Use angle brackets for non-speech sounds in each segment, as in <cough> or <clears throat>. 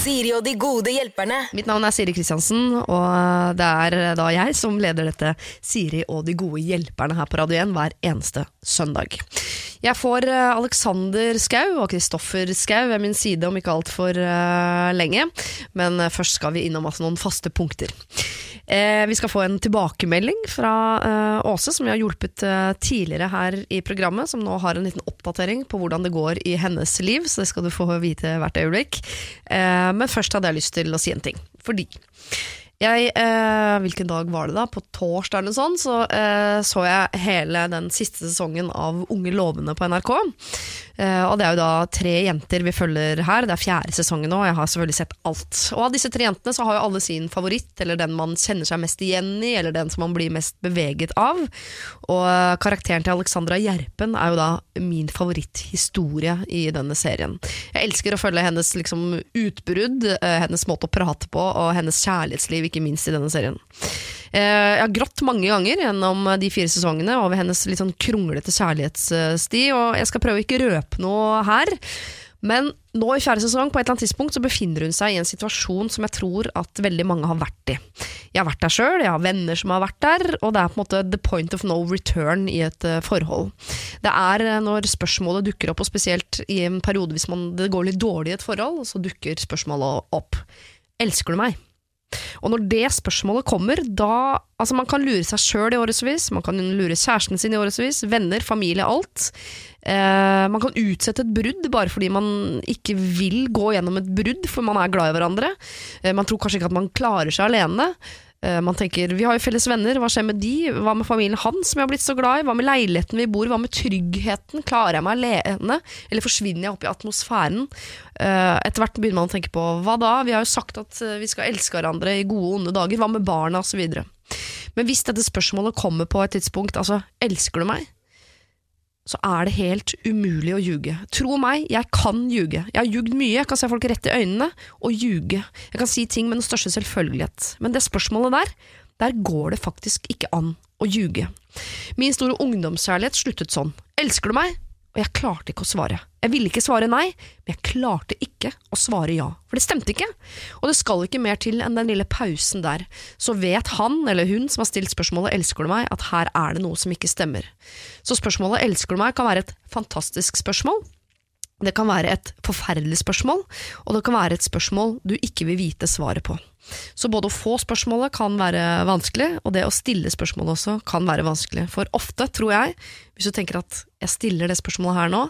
Siri og de gode hjelperne. Mitt navn er Siri Kristiansen, og det er da jeg som leder dette Siri og de gode hjelperne her på Radio 1 hver eneste søndag. Jeg får eh, Alexander Skau og Kristoffer Skau ved min side om ikke altfor lenge, men eh, først skal vi innom altså, noen faste punkter. Eh, vi skal få en tilbakemelding fra eh, Åse, som vi har hjulpet eh, tidligere her i programmet, som nå har en liten oppdatering på hvordan det går i hennes liv, så det skal du få vite hvert øyeblikk. Eh, men først hadde jeg lyst til å si en ting. Fordi jeg, eh, hvilken dag var det da? På torsdag eller noe sånt, så eh, så jeg hele den siste sesongen av Unge lovende på NRK. Eh, og det er jo da tre jenter vi følger her. Det er fjerde sesongen nå, og jeg har selvfølgelig sett alt. Og av disse tre jentene så har jo alle sin favoritt, eller den man kjenner seg mest igjen i, eller den som man blir mest beveget av. Og eh, karakteren til Alexandra Gjerpen er jo da min favoritthistorie i denne serien. Jeg elsker å følge hennes liksom utbrudd, eh, hennes måte å prate på, og hennes kjærlighetsliv, ikke minst i denne serien. Eh, Jeg har grått mange ganger gjennom de fire sesongene over hennes litt sånn kronglete kjærlighetssti, og jeg skal prøve å ikke røpe noe her. Men nå i fjerde sesong på et eller annet tidspunkt så befinner hun seg i en situasjon som jeg tror at veldig mange har vært i. Jeg har vært der sjøl, jeg har venner som har vært der, og det er på en måte the point of no return i et eh, forhold. Det er eh, når spørsmålet dukker opp, og spesielt i en periode hvis man, det går litt dårlig i et forhold, så dukker spørsmålet opp. Elsker du meg? Og når det spørsmålet kommer, da Altså, man kan lure seg sjøl i årevis, man kan lure kjæresten sin i årevis, venner, familie, alt. Eh, man kan utsette et brudd bare fordi man ikke vil gå gjennom et brudd, for man er glad i hverandre. Eh, man tror kanskje ikke at man klarer seg alene. Eh, Man tenker, Vi har jo felles venner, hva skjer med de? Hva med familien hans som jeg har blitt så glad i? Hva med leiligheten vi bor i? Hva med tryggheten? Klarer jeg meg alene? Eller forsvinner jeg opp i atmosfæren? Eh, Etter hvert begynner man å tenke på hva da? Vi har jo sagt at eh, vi skal elske hverandre i gode og onde dager. Hva med barna? Videre. Men hvis dette spørsmålet kommer på et tidspunkt, altså elsker du meg? Så er det helt umulig å ljuge. Tro meg, jeg kan ljuge. Jeg har ljugd mye, jeg kan se folk rett i øynene og ljuge. Jeg kan si ting med den største selvfølgelighet. Men det spørsmålet der, der går det faktisk ikke an å ljuge. Min store ungdomskjærlighet sluttet sånn. Elsker du meg? Og jeg klarte ikke å svare. Jeg ville ikke svare nei, men jeg klarte ikke å svare ja. For det stemte ikke. Og det skal ikke mer til enn den lille pausen der. Så vet han eller hun som har stilt spørsmålet 'elsker du meg', at her er det noe som ikke stemmer. Så spørsmålet 'elsker du meg' kan være et fantastisk spørsmål. Det kan være et forferdelig spørsmål, og det kan være et spørsmål du ikke vil vite svaret på. Så både å få spørsmålet kan være vanskelig, og det å stille spørsmålet også kan være vanskelig. For ofte, tror jeg, hvis du tenker at jeg stiller det spørsmålet her nå,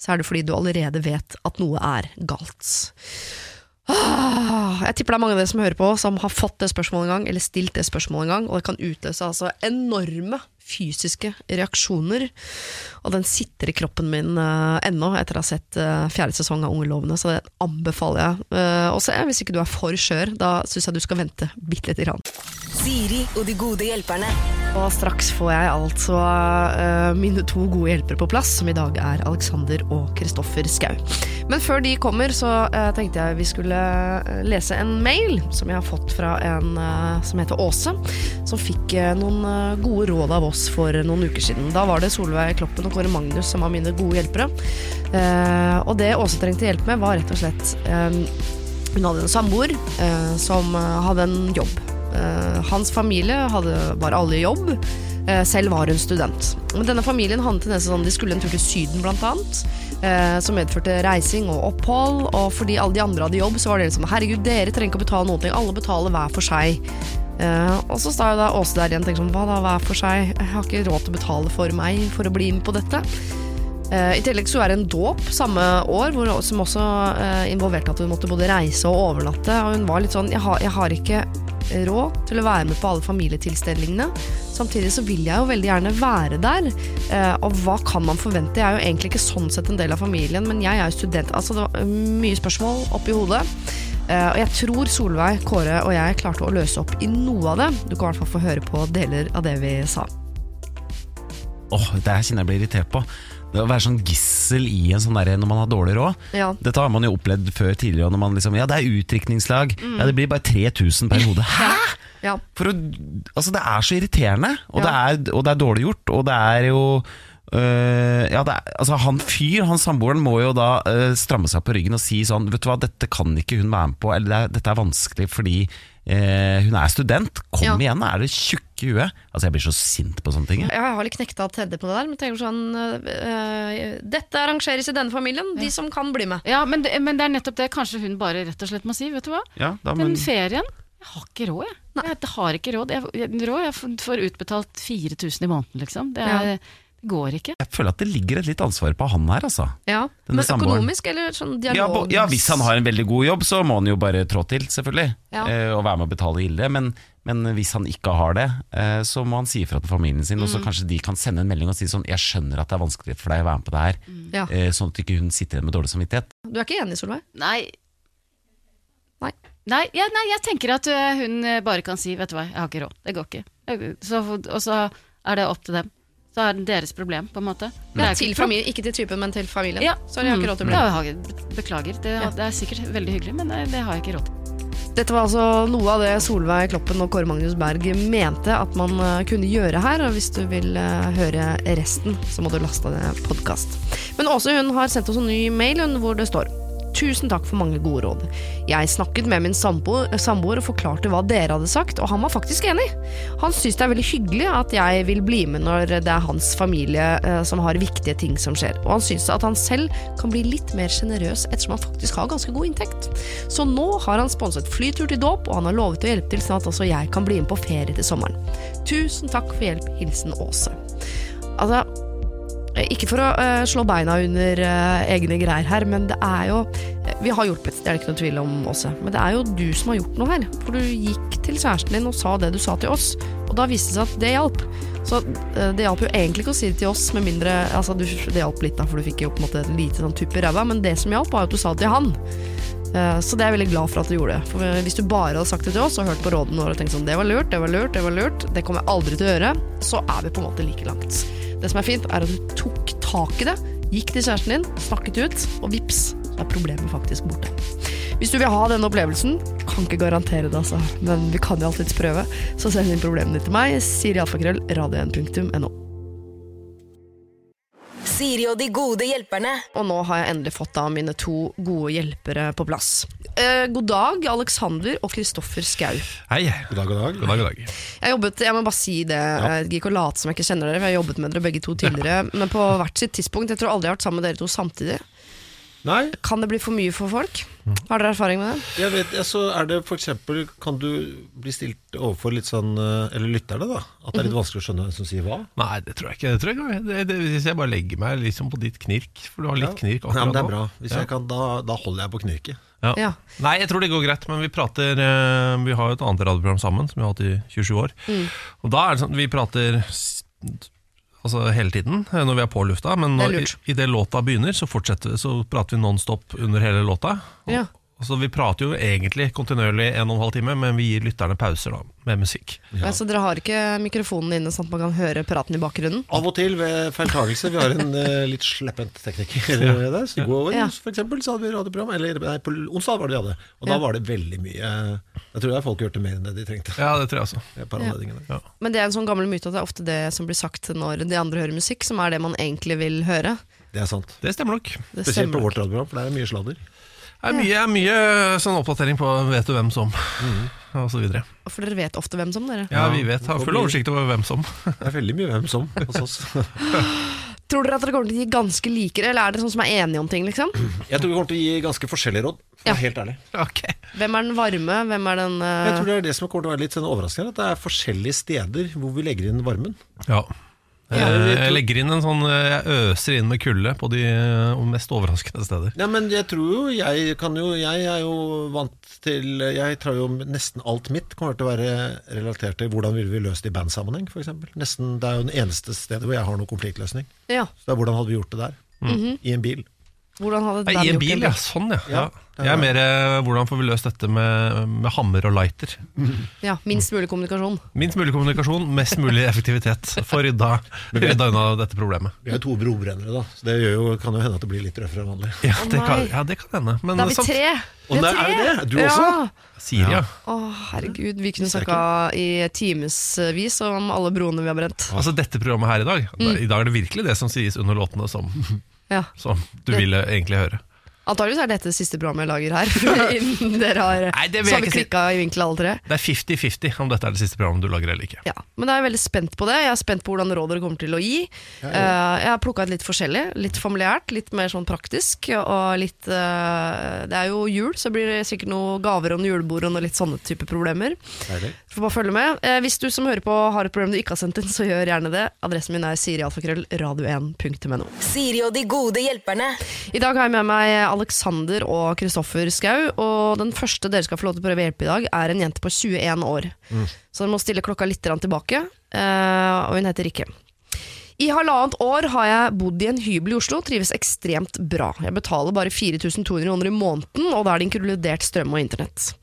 så er det fordi du allerede vet at noe er galt. Ah, jeg tipper det er mange av dere som hører på, som har fått det spørsmålet en gang, eller stilt det spørsmålet en gang, og det kan utløse altså enorme fysiske reaksjoner. Og den sitter i kroppen min uh, ennå, etter å ha sett uh, fjerde sesong av Unge lovende, så det anbefaler jeg uh, å se. Hvis ikke du er for skjør, da syns jeg du skal vente bitte lite grann. Siri og de gode hjelperne. Og straks får jeg altså uh, mine to gode hjelpere på plass, som i dag er Alexander og Kristoffer Skau. Men før de kommer, så uh, tenkte jeg vi skulle lese en mail som jeg har fått fra en uh, som heter Åse, som fikk noen gode råd av oss for noen uker siden. Da var det Solveig Kloppen og Kåre Magnus som var mine gode hjelpere. Eh, og det Åse trengte hjelp med, var rett og slett eh, Hun hadde en samboer eh, som hadde en jobb. Hans familie hadde, var alle i jobb. Selv var hun student. Men denne familien hadde en tendens til sånn, de skulle en tur til Syden blant annet. Eh, som medførte reising og opphold. Og fordi alle de andre hadde jobb, så var det liksom herregud, dere trenger ikke å betale noen ting. Alle betaler hver for seg. Eh, og så står jo da Åse der igjen og tenker sånn, hva da, hver for seg? Jeg har ikke råd til å betale for meg for å bli med på dette. Eh, I tillegg så er det en dåp samme år, hvor, som også eh, involverte at hun måtte både reise og overnatte. Og hun var litt sånn jeg har, jeg har ikke råd til å være med på alle familietilstelningene. Samtidig så vil jeg jo veldig gjerne være der. Eh, og hva kan man forvente? Jeg er jo egentlig ikke sånn sett en del av familien, men jeg er jo student. Altså det var mye spørsmål oppi hodet. Og jeg tror Solveig, Kåre og jeg klarte å løse opp i noe av det. Du kan i hvert fall få høre på deler av det vi sa. Åh, det her kjenner jeg blir irritert på. Det å være sånn gissel i en sånn derre når man har dårlig råd. Ja. Dette har man jo opplevd før tidligere. Når man liksom, ja, det er utdrikningslag. Ja, det blir bare 3000 per hode. Hæ?! Ja. For å, altså, det er så irriterende, og, det er, og det er dårlig gjort. Og det er jo øh, ja, er, altså Han fyr, han samboeren, må jo da øh, stramme seg på ryggen og si sånn Vet du hva, dette kan ikke hun være med på, eller er, dette er vanskelig fordi øh, hun er student. Kom Ja. igjen, er det tjukke huet? Altså Jeg blir så sint på sånne ting. jeg. Jeg har litt knekta Teddy på det der, men tenker sånn øh, Dette arrangeres i denne familien, de som kan bli med. Ja, men det, men det er nettopp det kanskje hun bare rett og slett må si. Vet du hva? Ja, da, Den ferien Jeg har ikke råd, jeg. Jeg, jeg har ikke råd. Jeg, jeg, råd. jeg får- får utbetalt 4000 i måneden, liksom. Det, er, det går ikke. jeg føler at det ligger et litt ansvar på han her, altså. Ja, Denne Men samboeren. økonomisk, eller sånn Ja, dialog? Ja, ja, Hvis han har en veldig god jobb, så må han jo bare trå til, selvfølgelig. Ja. Eh, og være med å betale gilde. Men, men hvis han ikke har det, eh, så må han si ifra til familien sin. Og Mm. så kanskje de kan sende en melding og si sånn Jeg skjønner at det er vanskelig for deg å være med på det her. Ja. Eh, sånn at ikke hun sitter igjen med dårlig samvittighet. Du er ikke enig, Solveig? Nei. Nei. Nei, ja, nei, jeg tenker at øh, hun øh, bare kan si 'vet du hva, jeg har ikke råd'. Det går ikke. Så, og så er det opp til dem. Så er det deres problem, på en måte. Men er til familien, ikke til typen, men til familien. Ja. Sorry, jeg har ikke råd til å bli Mm. Beklager. Det, Ja. det er sikkert veldig hyggelig, men det, det har jeg ikke råd til. Dette var altså noe av det Solveig Kloppen og Kåre Magnus Berg mente at man eh, kunne gjøre her. Og hvis du vil eh, høre resten, så må du laste ned podkast. Men Åse hun har sendt oss en ny mail hun, hvor det står Tusen takk for mange gode råd. Jeg snakket med min sambo- samboer og forklarte hva dere hadde sagt, og han var faktisk enig. Han syns det er veldig hyggelig at jeg vil bli med når det er hans familie eh, som har viktige ting som skjer, og han syns at han selv kan bli litt mer sjenerøs ettersom han faktisk har ganske god inntekt. Så nå har han sponset flytur til dåp, og han har lovet å hjelpe til sånn at også jeg kan bli med på ferie til sommeren. Tusen takk for hjelp. Hilsen Åse. Altså, ikke for å eh, slå beina under eh, egne greier her, men det er jo Vi har hjulpet, det er det ikke noe tvil om, Åse. Men det er jo du som har gjort noe her. For du gikk til kjæresten din og sa det du sa til oss, og da viste det seg at det hjalp. Så eh, det hjalp jo egentlig ikke å si det til oss, med mindre altså, Det hjalp litt, da, for du fikk jo på en måte lite sånn tupp i ræva, men det som hjalp, var jo at du sa det til han. Eh, Så det er jeg veldig glad for at du gjorde. For Hvis du bare hadde sagt det til oss og hørt på rådene våre og tenkt sånn det var lurt, det var lurt, det var lurt, det kommer jeg aldri til å gjøre, så er vi på en måte like langt. Det som er fint, er at du tok tak i det, gikk til kjæresten din, snakket ut, og vips, så er problemet faktisk borte. Hvis du vil ha denne opplevelsen, kan ikke garantere det, altså, men vi kan jo alltids prøve, så send inn problemene dine til meg, siri alfakrøll, radio1.no. Siri og de gode hjelperne. Og nå har jeg endelig fått da mine to gode hjelpere på plass. Eh, god dag, Alexander og Kristoffer Skau. Hei. God dag, god dag. God dag, god dag. Jeg, jobbet, jeg må bare si det, jeg gir ikke å late som jeg ikke kjenner dere, for jeg har jobbet med dere begge to tidligere, men på hvert sitt tidspunkt. Jeg tror aldri jeg har vært sammen med dere to samtidig. Nei, Kan det bli for mye for folk? Har dere erfaring med det? jeg vet, ja, så er det for eksempel Kan du bli stilt overfor litt sånn eller Eller lytterne, da? At det er litt vanskelig å skjønne hvem som sier hva? Nei, det tror jeg ikke. Det tror jeg ikke. Det, det, hvis jeg bare legger meg liksom på ditt knirk, for du har litt knirk Ja, men akkurat det er bra. Hvis Ja. jeg kan, da, da holder jeg på knirket. Ja. Ja. Nei, jeg tror det går greit, men vi prater eh, Vi har jo et annet radioprogram sammen, som vi har hatt i 27 år. Mm. Og da er det sånn vi prater Altså hele tiden eh, når vi er på lufta, men Det når, lurt. i det låta begynner, så Så prater vi nonstop under hele låta. Og, Ja. Så vi prater jo egentlig kontinuerlig en og en halv time, men vi gir lytterne pauser da, med musikk. Altså, dere har ikke mikrofonen inne sånn at man kan høre praten i bakgrunnen? Av og til ved feiltagelse. Vi har en uh, <laughs> litt sleppent tekniker der. Så I går Ja. for eksempel, så hadde vi radioprogram. Eller nei, på onsdag var det vi hadde. Og da var det veldig mye Jeg tror det er folk hørte mer enn det de trengte. Ja, det tror jeg også. Ja. Men det er en sånn gammel myte at det er ofte det som blir sagt når de andre hører musikk, som er det man egentlig vil høre. Det er sant. Det stemmer nok. Det Spesielt på stemmer. vårt radioprogram, for der er mye sladder. Det er mye, mye sånn oppdatering på vet du hvem som, og så videre. For dere vet ofte hvem som, dere. Ja, vi vet, har full oversikt over hvem som. Det er veldig mye hvem som <laughs> hos oss. Tror dere at dere kommer til å gi ganske likere, eller er dere sånn som er enige om ting, liksom? Jeg tror vi kommer til å gi ganske forskjellige råd. For Ja. helt ærlig. Okay. Hvem er den varme, hvem er den Jeg eh, tror det er det som kommer til å være litt sånn overraskende, at det er forskjellige steder hvor vi legger inn varmen. Ja. Ja, Eh, Jeg legger inn en sånn Jeg øser inn med kulde på de eh, mest overraskende steder. Ja, men jeg tror jo jeg kan jo Jeg er jo vant til Jeg tror jo nesten alt mitt kommer til å være relatert til hvordan ville vi løst det i bandsammenheng, f.eks. Nesten Det er jo det eneste stedet hvor jeg har noen konfliktløsning. Ja. Så det er hvordan hadde vi gjort det der? I en bil. Hvordan hadde Nei, I en bil, ja. Sånn, ja. Ja, ja. Jeg er mer eh, hvordan får vi løst dette med, med hammer og lighter. Ja, Minst mulig kommunikasjon. Minst mulig kommunikasjon, mest mulig effektivitet. Få rydda, rydda unna dette problemet. Vi er to brobrennere, da, så det gjør jo, kan jo hende at det blir litt røffere enn vanlig. Ja, det kan, ja, det kan hende. Men Da er vi sant, tre! Og det er jo det? Du også? Ja. Syria. Å, herregud. Vi kunne snakka i timevis om alle broene vi har brent. Altså Dette programmet her i dag Mm. I dag er det virkelig det som sies under låtene som, Ja. som du ville egentlig høre. Antakeligvis er dette det siste programmet jeg lager her. <laughs> <laughs> Innen dere har, Nei, det vil jeg ikke si. klikka i vinkel alle tre. Det er 50-50 om dette er det siste programmet du lager eller ikke. Ja, Men da er jeg veldig spent på det. Jeg er spent på hvordan råd dere kommer til å gi. Eh, jeg har plukka ut litt forskjellig. Litt familiært, litt mer sånn praktisk. Og litt eh, Det er jo jul, så blir det sikkert noe gaver og noen julebord og noen litt sånne type problemer. Deilig. Får bare følge med. Eh, hvis du som hører på har et problem du ikke har sendt inn, så gjør gjerne det. Adressen min er sirialfakrøllradio1.no. Siri og de gode hjelperne. I dag har jeg med meg Alexander og Kristoffer Skau. Og den første dere skal få lov til å prøve hjelpe i dag, er en jente på 21 år. Så dere må stille klokka litt tilbake. eh, og hun heter Rikke. I halvannet år har jeg bodd i en hybel i Oslo og trives ekstremt bra. Jeg betaler bare 4200 kroner i måneden, og da er det inkludert strøm og internett.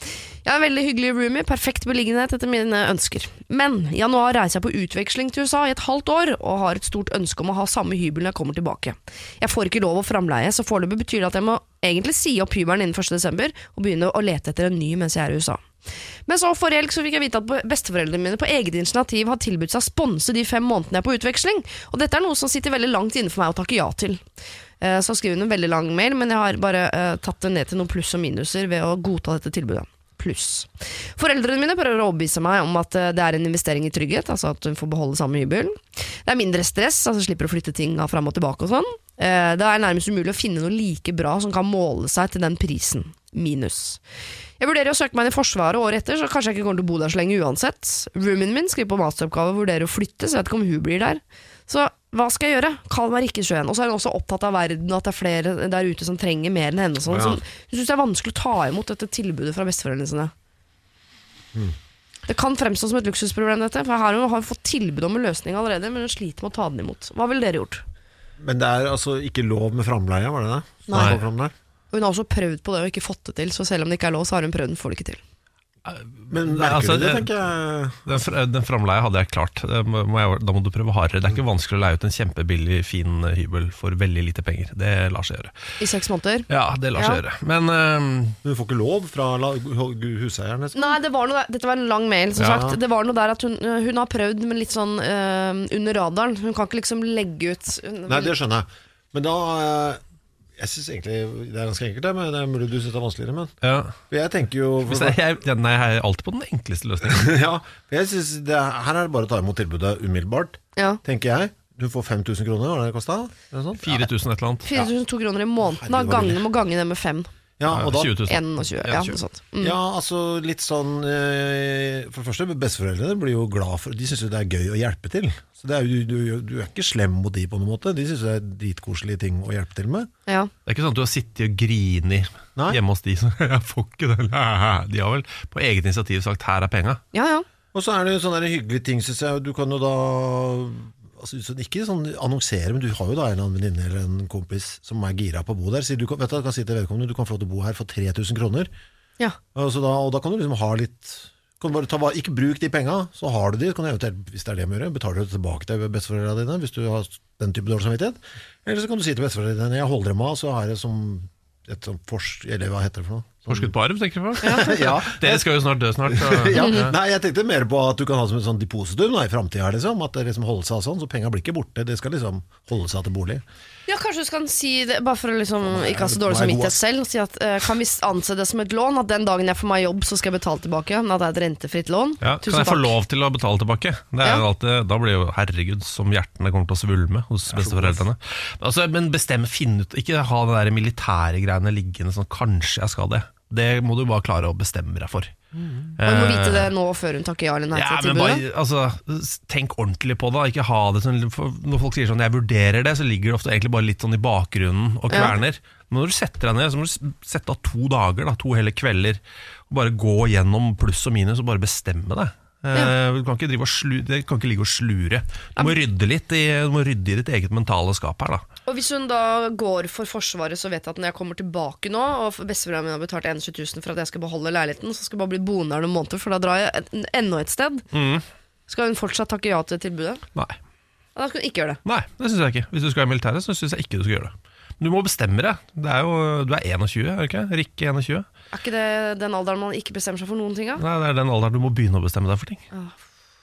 Jeg har en veldig hyggelig roomie, perfekt beliggenhet etter mine ønsker. Men i januar reiser jeg på utveksling til USA i et halvt år, og har et stort ønske om å ha samme hybel når jeg kommer tilbake. Jeg får ikke lov å framleie, så foreløpig betyr det at jeg må egentlig si opp hybelen innen 1. desember, og begynne å lete etter en ny mens jeg er i USA. Men så forrige helg fikk jeg vite at besteforeldrene mine på eget initiativ har tilbudt seg å sponse de fem månedene jeg er på utveksling, og dette er noe som sitter veldig langt inne for meg å takke ja til. Eh, Så skriver hun en veldig lang mail, men jeg har bare eh, tatt det ned til noen pluss og minuser ved å godta dette tilbudet. Pluss. Foreldrene mine prøver å overbevise meg om at eh, det er en investering i trygghet, altså at hun får beholde samme hybel. Det er mindre stress, altså slipper å flytte ting fram og tilbake og sånn. Eh, Det er nærmest umulig å finne noe like bra som kan måle seg til den prisen. Minus. Jeg vurderer å søke meg inn i Forsvaret året etter, så kanskje jeg ikke kommer til å bo der så lenge uansett. Roomien min skriver på masteroppgave og vurderer å flytte, så jeg vet ikke om hun blir der. Så hva skal jeg gjøre? Kall meg Rikkesjøen, Og så er hun også opptatt av verden, og at det er flere der ute som trenger mer enn henne. Sånn. Ja. Så hun syns det er vanskelig å ta imot dette tilbudet fra besteforeldrene sine. Det kan fremstå som et luksusproblem, dette, for her har hun fått tilbud om en løsning allerede, men hun sliter med å ta den imot. Hva ville dere gjort? Men det er altså ikke lov med framleie, var det det? Nei. hun har også prøvd på det og ikke fått det til, så selv om det ikke er lov, så har hun prøvd, den får det ikke til. Men merker altså, du det, tenker jeg? Den, den framleia hadde jeg klart. Må jeg, da må du prøve hardere. Det er ikke vanskelig å leie ut en kjempebillig, fin hybel for veldig lite penger. Det lar seg gjøre. I seks måneder. Ja, det lar seg gjøre. Men eh, Du får ikke lov fra huseieren? liksom? Nei, det var noe der, dette var en lang mail, som Ja. sagt. Det var noe der at hun, hun har prøvd, men litt sånn uh, under radaren. Hun kan ikke liksom legge ut Nei, det skjønner jeg. Men da eh, Jeg syns egentlig det er ganske enkelt, det, men det er mulig du syns det er vanskeligere. Men ja. for jeg tenker jo Hvis jeg, jeg, ja, nei, jeg er alltid på den enkleste løsningen. <laughs> Ja, for jeg synes det er, Her er det bare å ta imot tilbudet umiddelbart, Ja. tenker jeg. Du får 5000 kroner, hva er det kosta? 4000 et eller annet. 4002 kroner i måneden. Da Herregud, gange, må gange det med fem. Ja, og da 20 000. 21. Ja, 21. noe sånt. Mm. Ja, altså litt sånn eh, For det første, besteforeldrene blir jo glad for De syns jo det er gøy å hjelpe til. Så det er jo, du, du er ikke slem mot de på noen måte. De syns det er dritkoselige ting å hjelpe til med. Ja. Det er ikke sånn at du har sittet og grini Nei. hjemme hos de som <laughs> Jeg får ikke det. De har vel på eget initiativ sagt 'her er penga'. ja, ja. Og så er det jo sånne hyggelige ting, syns jeg. Du kan jo da altså, Ikke sånn annonsere, men du har jo da en eller annen venninne eller en kompis som er gira på å bo der. Sier du vet du, kan si til vedkommende du kan få lov til å bo her for 3000 kroner. ja. Altså da, og da kan du liksom ha litt kan du bare ta, Ikke bruk de penga, så har du de. Kan du hvis det er det med må gjøre, betaler du tilbake til besteforeldrene dine hvis du har den type dårlig samvittighet. Eller så kan du si til besteforeldrene dine jeg holder dem av, så har jeg som et sånt fors... Eller hva heter det for noe? Forskudd på arv, tenker jeg på? <laughs> ja. Dere skal jo snart dø snart. Så. <laughs> ja. Nei, jeg tenkte mer på at du kan ha som et sånn depositum da, i framtida. Liksom, at det liksom holder seg sånn, så penga blir ikke borte. Det skal liksom holde seg til bolig. Ja, kanskje du skal si det, bare for å liksom ikke ha så dårlig samvittighet selv. Si at, uh, kan vi anse det som et lån? At den dagen jeg får meg jobb, så skal jeg betale tilbake? Men at det er et rentefritt lån? Ja, kan jeg få lov til å betale tilbake? Det er Ja. jo alltid, da blir jo herregud som hjertene kommer til å svulme hos besteforeldrene. Altså, men bestem, finn ut Ikke ha det der militære greiene liggende sånn kanskje jeg skal det. Det må du bare klare å bestemme deg for. Og du må vite det nå før hun takker ja eller nei Ja, til men tilbudet? bare, altså, Tenk ordentlig på det. Ikke ha det sånn, Når folk sier sånn 'jeg vurderer det', så ligger det ofte egentlig bare litt sånn i bakgrunnen og Ja. kverner. Men når du setter deg ned, så må du sette av to dager, da, to hele kvelder, og bare gå gjennom pluss og minus og bare bestemme deg. Eh, Du kan ikke, drive og slu, det kan ikke ligge og slure. Du må rydde litt i, du må rydde i ditt eget mentale skap her. da Og hvis hun da går for Forsvaret, så vet jeg at når jeg kommer tilbake nå, og besteforeldrene mine har betalt 21 000 for at jeg skal beholde leiligheten, så skal jeg bare bli boende her noen måneder, for da drar jeg enda et sted. Skal hun fortsatt takke ja til tilbudet? Nei, Da skal hun ikke gjøre det. Nei det syns jeg ikke. Hvis du skal i militæret, så syns jeg ikke du skal gjøre det. Men du må bestemme deg. Det er jo, du er 21, er du ikke? Rikke 21. Er ikke det den alderen man ikke bestemmer seg for noen ting av? Nei, Det er den alderen du må begynne å bestemme deg for ting. Ah,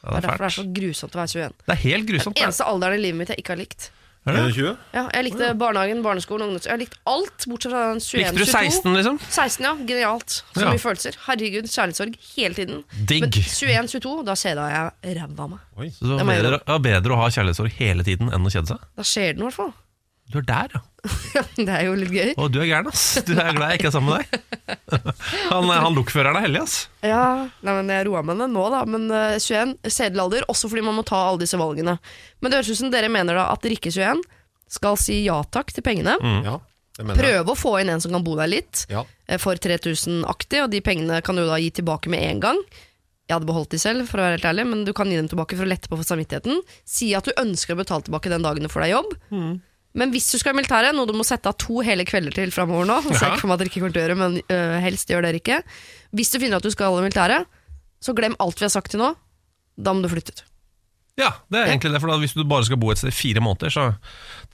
Ja, Det det er er derfor det er så grusomt å være 21. Det er helt grusomt. det. Eneste alderen i livet mitt jeg ikke har likt. Er det? 21? Ja, jeg likte barnehagen, barneskolen, ungdoms... Jeg har likt alt, bortsett fra den 21, Likte du 22. 16, liksom? 16, ja. Genialt. Så Ja. mye følelser. Herregud, kjærlighetssorg hele tiden. Digg. Men 21-22, da kjeda jeg ræva av meg. Så det Det er bedre, bedre å ha kjærlighetssorg hele tiden enn å kjede seg. Da skjer det noe, i hvert fall. Du er der, ja. <laughs> det er jo litt gøy. Og du er gæren, ass. Du er glad jeg ikke er sammen med deg. <laughs> Han, han lokføreren er heldig, ass. Ja, nei, men Jeg roa meg ned nå, da. Men uh, 21, sedelig alder, også fordi man må ta alle disse valgene. Men det høres ut som dere mener da at Rikke 21 skal si ja takk til pengene. Ja, mener jeg. Prøve å få inn en som kan bo der litt, Ja. eh, for 3000-aktig, og de pengene kan du da gi tilbake med en gang. Jeg hadde beholdt de selv, for å være helt ærlig, men du kan gi dem tilbake for å lette på samvittigheten. Si at du ønsker å betale tilbake den dagen du får deg jobb. Men hvis du skal i militæret, noe du må sette av to hele kvelder til framover nå, ser jeg ikke for meg at dere ikke kommer til å gjøre, men øh, helst gjør dere ikke. Hvis du finner at du skal i militæret, så glem alt vi har sagt til nå. Da må du flytte ut. Ja, det er egentlig det. For da, Hvis du bare skal bo et sted i fire måneder, så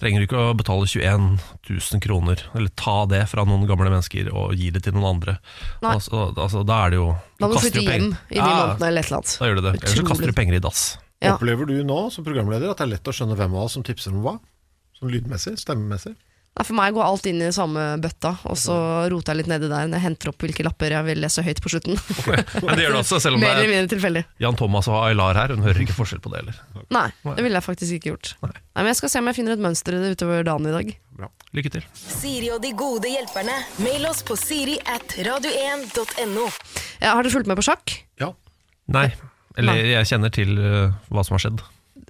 trenger du ikke å betale 21 000 kroner. Eller ta det fra noen gamle mennesker og gi det til noen andre. Altså, altså, da er det jo Da må du flytte hjem i de Ja, månedene eller et eller annet. Da gjør du det. Ellers så kaster du penger i dass. Ja. Opplever du nå som programleder at det er lett å skjønne hvem av oss som tipser om hva? Sånn lydmessig, stemmemessig? Nei, For meg går alt inn i samme bøtta, og så roter jeg litt nedi der når jeg henter opp hvilke lapper jeg vil lese høyt på slutten. <laughs> Men det gjør du også, <laughs> selv om Mer eller det er mindre tilfeldig. Jan Thomas og Aylar her. Hun hører ikke forskjell på det heller. Nei, det ville jeg faktisk ikke gjort. Nei. Nei, men Jeg skal se om jeg finner et mønster i det utover dagen i dag. Lykke til. Siri og de gode hjelperne. Mail oss på siri at radio1.no. Ja, har du fulgt med på sjakk? Ja. Nei. Eller Nei. jeg kjenner til uh, hva som har skjedd.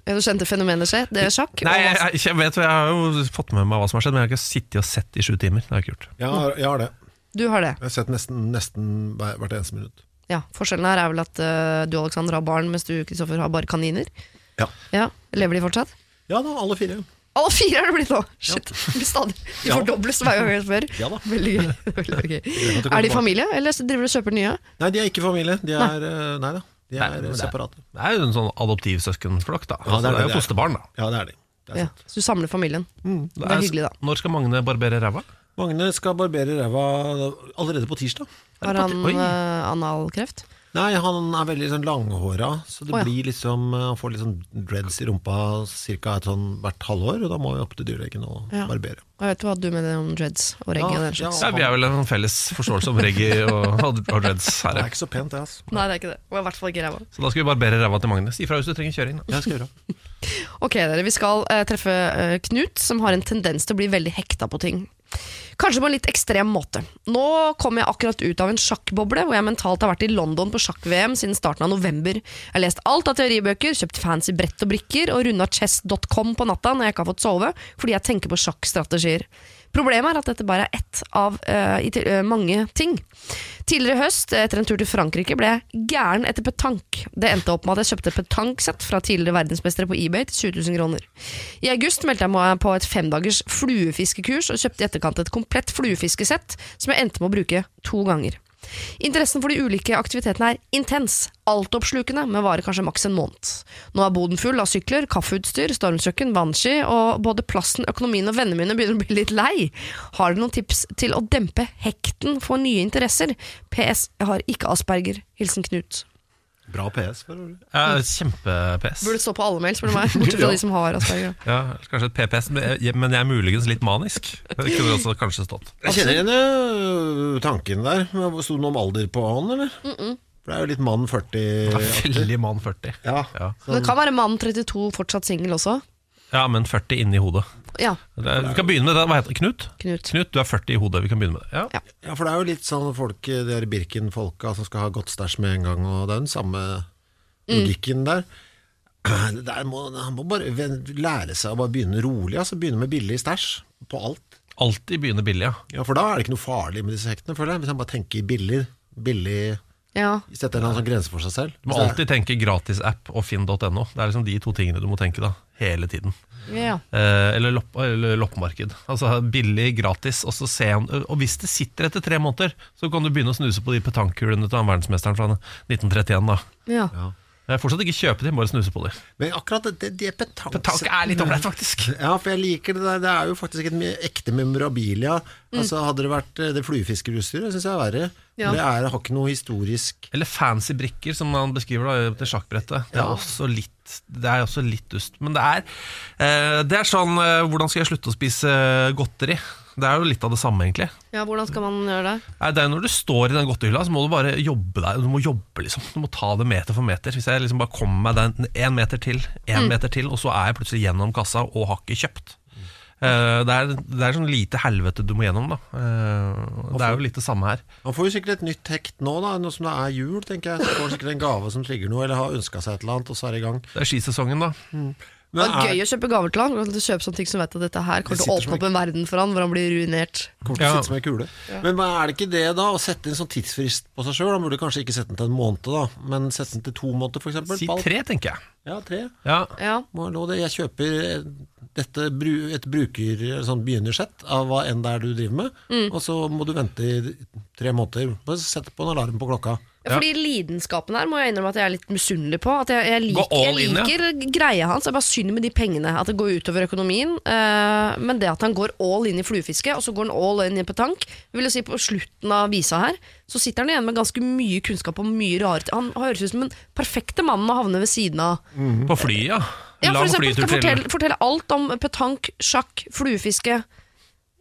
Du kjente fenomenet skje? Det er sjakk? Nei, jeg, jeg, jeg vet Jeg har jo fått med meg hva som har skjedd, men jeg har ikke sittet og sett i sju timer. Det har jeg ikke gjort. Jeg har, jeg har det. Du har det. Jeg har sett nesten, nesten hvert eneste minutt. Ja, Forskjellen her er vel at uh, du Alexander har barn, mens du Kristoffer har bare kaniner. Ja. Ja, Lever de fortsatt? Ja da, alle fire. Alle fire er det blitt nå! Shit, ja. stadig <laughs> De Ja. fordobles hver gang jeg spør. Ja da. Veldig gøy. <laughs> Veldig gøy. Er de familie, eller driver du og kjøper nye? Nei, de er ikke familie. De er, nei. nei da, de er det er- separate. Det er jo en sånn adoptivsøskenflokk, da. Ja, altså, det det, er det er jo er. fosterbarn, da. Ja, det er de. Det er Ja, sant. så du samler familien. Det er hyggelig, da. Når skal Magne barbere ræva? Magne skal barbere ræva allerede på tirsdag. Har han analkreft? Nei, han er veldig sånn langhåra, så det Å, ja. blir liksom Han får litt sånn dreads i rumpa ca. Sånn hvert halvår, og da må vi opp til dyrlegen og Ja. barbere. Jeg vet hva du mener om dreads og reggae. Ja, og den slags. Ja, vi er vel en felles forståelse om reggae og, og, og dreads her. Det er ikke så pent, det, altså. Nei, det er ikke det. Og i hvert fall ikke ræva. Så da skal vi barbere ræva til Magne. Si fra hvis du trenger kjøring. Da. Jeg skal gjøre det. <laughs> Ok, dere, vi skal eh, treffe eh, Knut, som har en tendens til å bli veldig hekta på ting. Kanskje på en litt ekstrem måte. Nå kom jeg akkurat ut av en sjakkboble, hvor jeg mentalt har vært i London på sjakk-VM siden starten av november. Jeg har lest alt av teoribøker, kjøpt fancy brett og brikker, og runda chess.com på natta når jeg ikke har fått sove, fordi jeg tenker på sjakkstrategier. Problemet er at dette bare er ett av uh, mange ting. Tidligere i høst, etter en tur til Frankrike, ble jeg gæren etter petank. Det endte opp med at jeg kjøpte petanksett fra tidligere verdensmestere på eBay til 20 000 kroner. I august meldte jeg meg på et femdagers fluefiskekurs og kjøpte i etterkant et komplett fluefiskesett som jeg endte med å bruke to ganger. Interessen for de ulike aktivitetene er intens, altoppslukende, men varer kanskje maks en måned. Nå er boden full av sykler, kaffeutstyr, stormkjøkken, vannski, og både plassen, økonomien og vennene mine begynner å bli litt lei. Har dere noen tips til å dempe hekten for nye interesser? PS. Jeg har ikke asperger. Hilsen Knut. Bra PS. For øvrig. Ja, Kjempe-PS. Burde stå på alle mail, spør du meg. Bortsett fra de som har asperger. Ja, kanskje et PPS, men jeg, men jeg er muligens litt manisk. Det kunne også kanskje stått. Jeg kjenner igjen øh, tanken der. Men Sto det noe om alder på han, eller? For det er jo litt mann 40 Veldig mann 40. Ja. Ja. Men det kan være mann 32 fortsatt singel også. ja, men 40 inni hodet. Ja, vi kan begynne med det. Hva heter det? Knut? Knut. Knut, du er 40 i hodet. Vi kan begynne med det. Ja. Ja. ja, for det er jo litt sånn folk, de der Birken-folka som skal ha godt stæsj med en gang, og det er den samme logikken der. <clears throat> Der må, han må bare lære seg å bare begynne rolig, altså begynne med billig stæsj på alt. Alltid begynne billig, ja. Ja, For da er det ikke noe farlig med disse hektene, føler jeg. Hvis han bare tenker billig, billig Ja. Setter en sånn grense for seg selv. Du må alltid tenke gratisapp og finn.no. Det er liksom de to tingene du må tenke da, hele tiden. Ja. Eh, eller, lopp, eller loppemarked. Altså billig, gratis. Og, så se og hvis det sitter etter tre måneder, så kan du begynne å snuse på de petankkulene til han verdensmesteren fra 1931. da. Ja. Eh, Fortsatt ikke kjøpe de, bare snuse på de. Men akkurat det, det, petank... Petank er litt ålreit, faktisk. Ja, for jeg liker det der. Det er jo faktisk et ekte memorabilia. Altså Hadde det vært eh, det fluefiskerutstyret, syns jeg er verre. Ja. Det er, har ikke noe historisk Eller fancy brikker, som man beskriver da, til sjakkbrettet. Det er, Ja. også litt, det er også litt dust. Men det er, eh, det er sånn eh, Hvordan skal jeg slutte å spise godteri? Det er jo litt av det samme, egentlig. ja, hvordan skal man gjøre det? Nei, det er jo Når du står i den godtehylla, så må du bare jobbe deg. Du må jobbe liksom Du må ta det meter for meter. Hvis jeg liksom bare kommer meg den én meter til, én meter til, og så er jeg plutselig gjennom kassa og har ikke kjøpt. Eh, det, er, det er sånn lite helvete du må gjennom, da. Eh, det er jo litt det samme her. Han får jo sikkert et nytt hekt nå, da nå som det er jul. tenker jeg Så får han sikkert en gave som trigger noe, eller har ønska seg et eller annet, og så er det i gang. Det er skisesongen, da. Det er gøy å kjøpe gaver til han. Du kjøper sånne ting som vet at dette her kommer til å åpne opp en verden for han hvor han blir ruinert. Kommer til å Ja. sitte som en kule. Men er det ikke det, da? Å sette en sånn tidsfrist på seg sjøl? Da burde du kanskje ikke sette den til en måned, da, men sette den til to måneder, f.eks. Si tre, tenker jeg. Ja, tre. Ja. Ja. Må ha det. Jeg kjøper eh, dette, et bruker, sånn begynnersett av hva enn det er du driver med, Mm. og så må du vente i tre måneder. Bare sette på en alarm på klokka. Fordi lidenskapen her må jeg innrømme at jeg er litt misunnelig på. At jeg, jeg, liker, jeg in, liker greia hans. Det er bare synd med de pengene. At det går utover økonomien. Uh, men det at han går all in i fluefiske, og så går han all in i petank vil jeg si På slutten av visa her så sitter han igjen med ganske mye kunnskap og mye rare ting. Han høres ut som den perfekte mannen å havne ved siden av. På flyet, ja. Ja, for eksempel, fortelle, fortelle alt om petank, sjakk, fluefiske.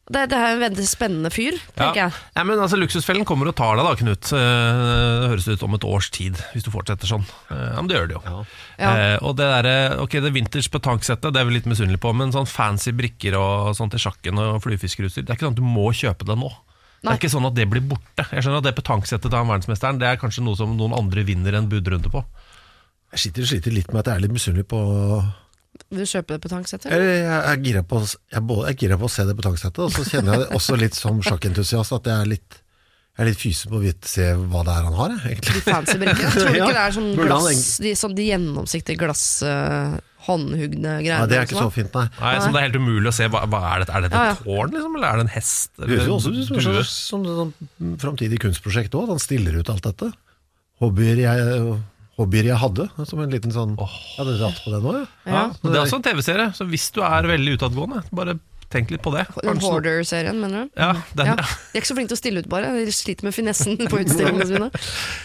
Det, det er en veldig spennende fyr, tenker ja. jeg. Ja, men altså, Luksusfellen kommer og tar deg, da, Knut. Eh, Det høres ut om et års tid, hvis du fortsetter sånn. Eh, Ja, Men det gjør det jo. Ja. Eh, og det der, ok, det vinters petanksettet Det er vi litt misunnelige på, men sånn fancy brikker og sånt til sjakken og fluefiskerutstyr Det er ikke sånn at du må kjøpe det nå. Det er ikke sånn at det blir borte. Jeg skjønner at det petanksettet til han verdensmesteren Det er kanskje noe som noen andre vinner en budrunde på. Jeg sliter, sliter litt med at jeg er litt misunnelig på du kjøpe det på tanksettet? jeg er gira på, jeg jeg gira på å se det på tanksettet, og så kjenner jeg det også litt som sjakkentusiast at jeg er litt jeg er litt fysen på å vite, se hva det er han har, jeg, egentlig. fancy brikkene. Tror du <laughs> Ja. ikke det er sånn glass, de, sånn, de gjennomsiktige glass, uh, håndhugne greier. Nei, det er ikke som så fint, nei. Nei, så Det er helt umulig å se. Hva, hva Er dette Er dette Ja, ja. et tårn, liksom, eller er det en hest? Det høres jo også ut som et sånn, sånn, sånn framtidig kunstprosjekt òg, at han stiller ut alt dette. Hobbyer jeg, hobbyer jeg hadde, som en liten sånn Jeg hadde dratt på det nå, ja. Ja, ja. Det er også en TV-serie, så hvis du er veldig utadgående, bare tenk litt på det. Hoarder-serien, mener du? Ja, den, Ja. ja. De er ikke så flinke til å stille ut, bare. De sliter med finessen <laughs> på utstillingene sine.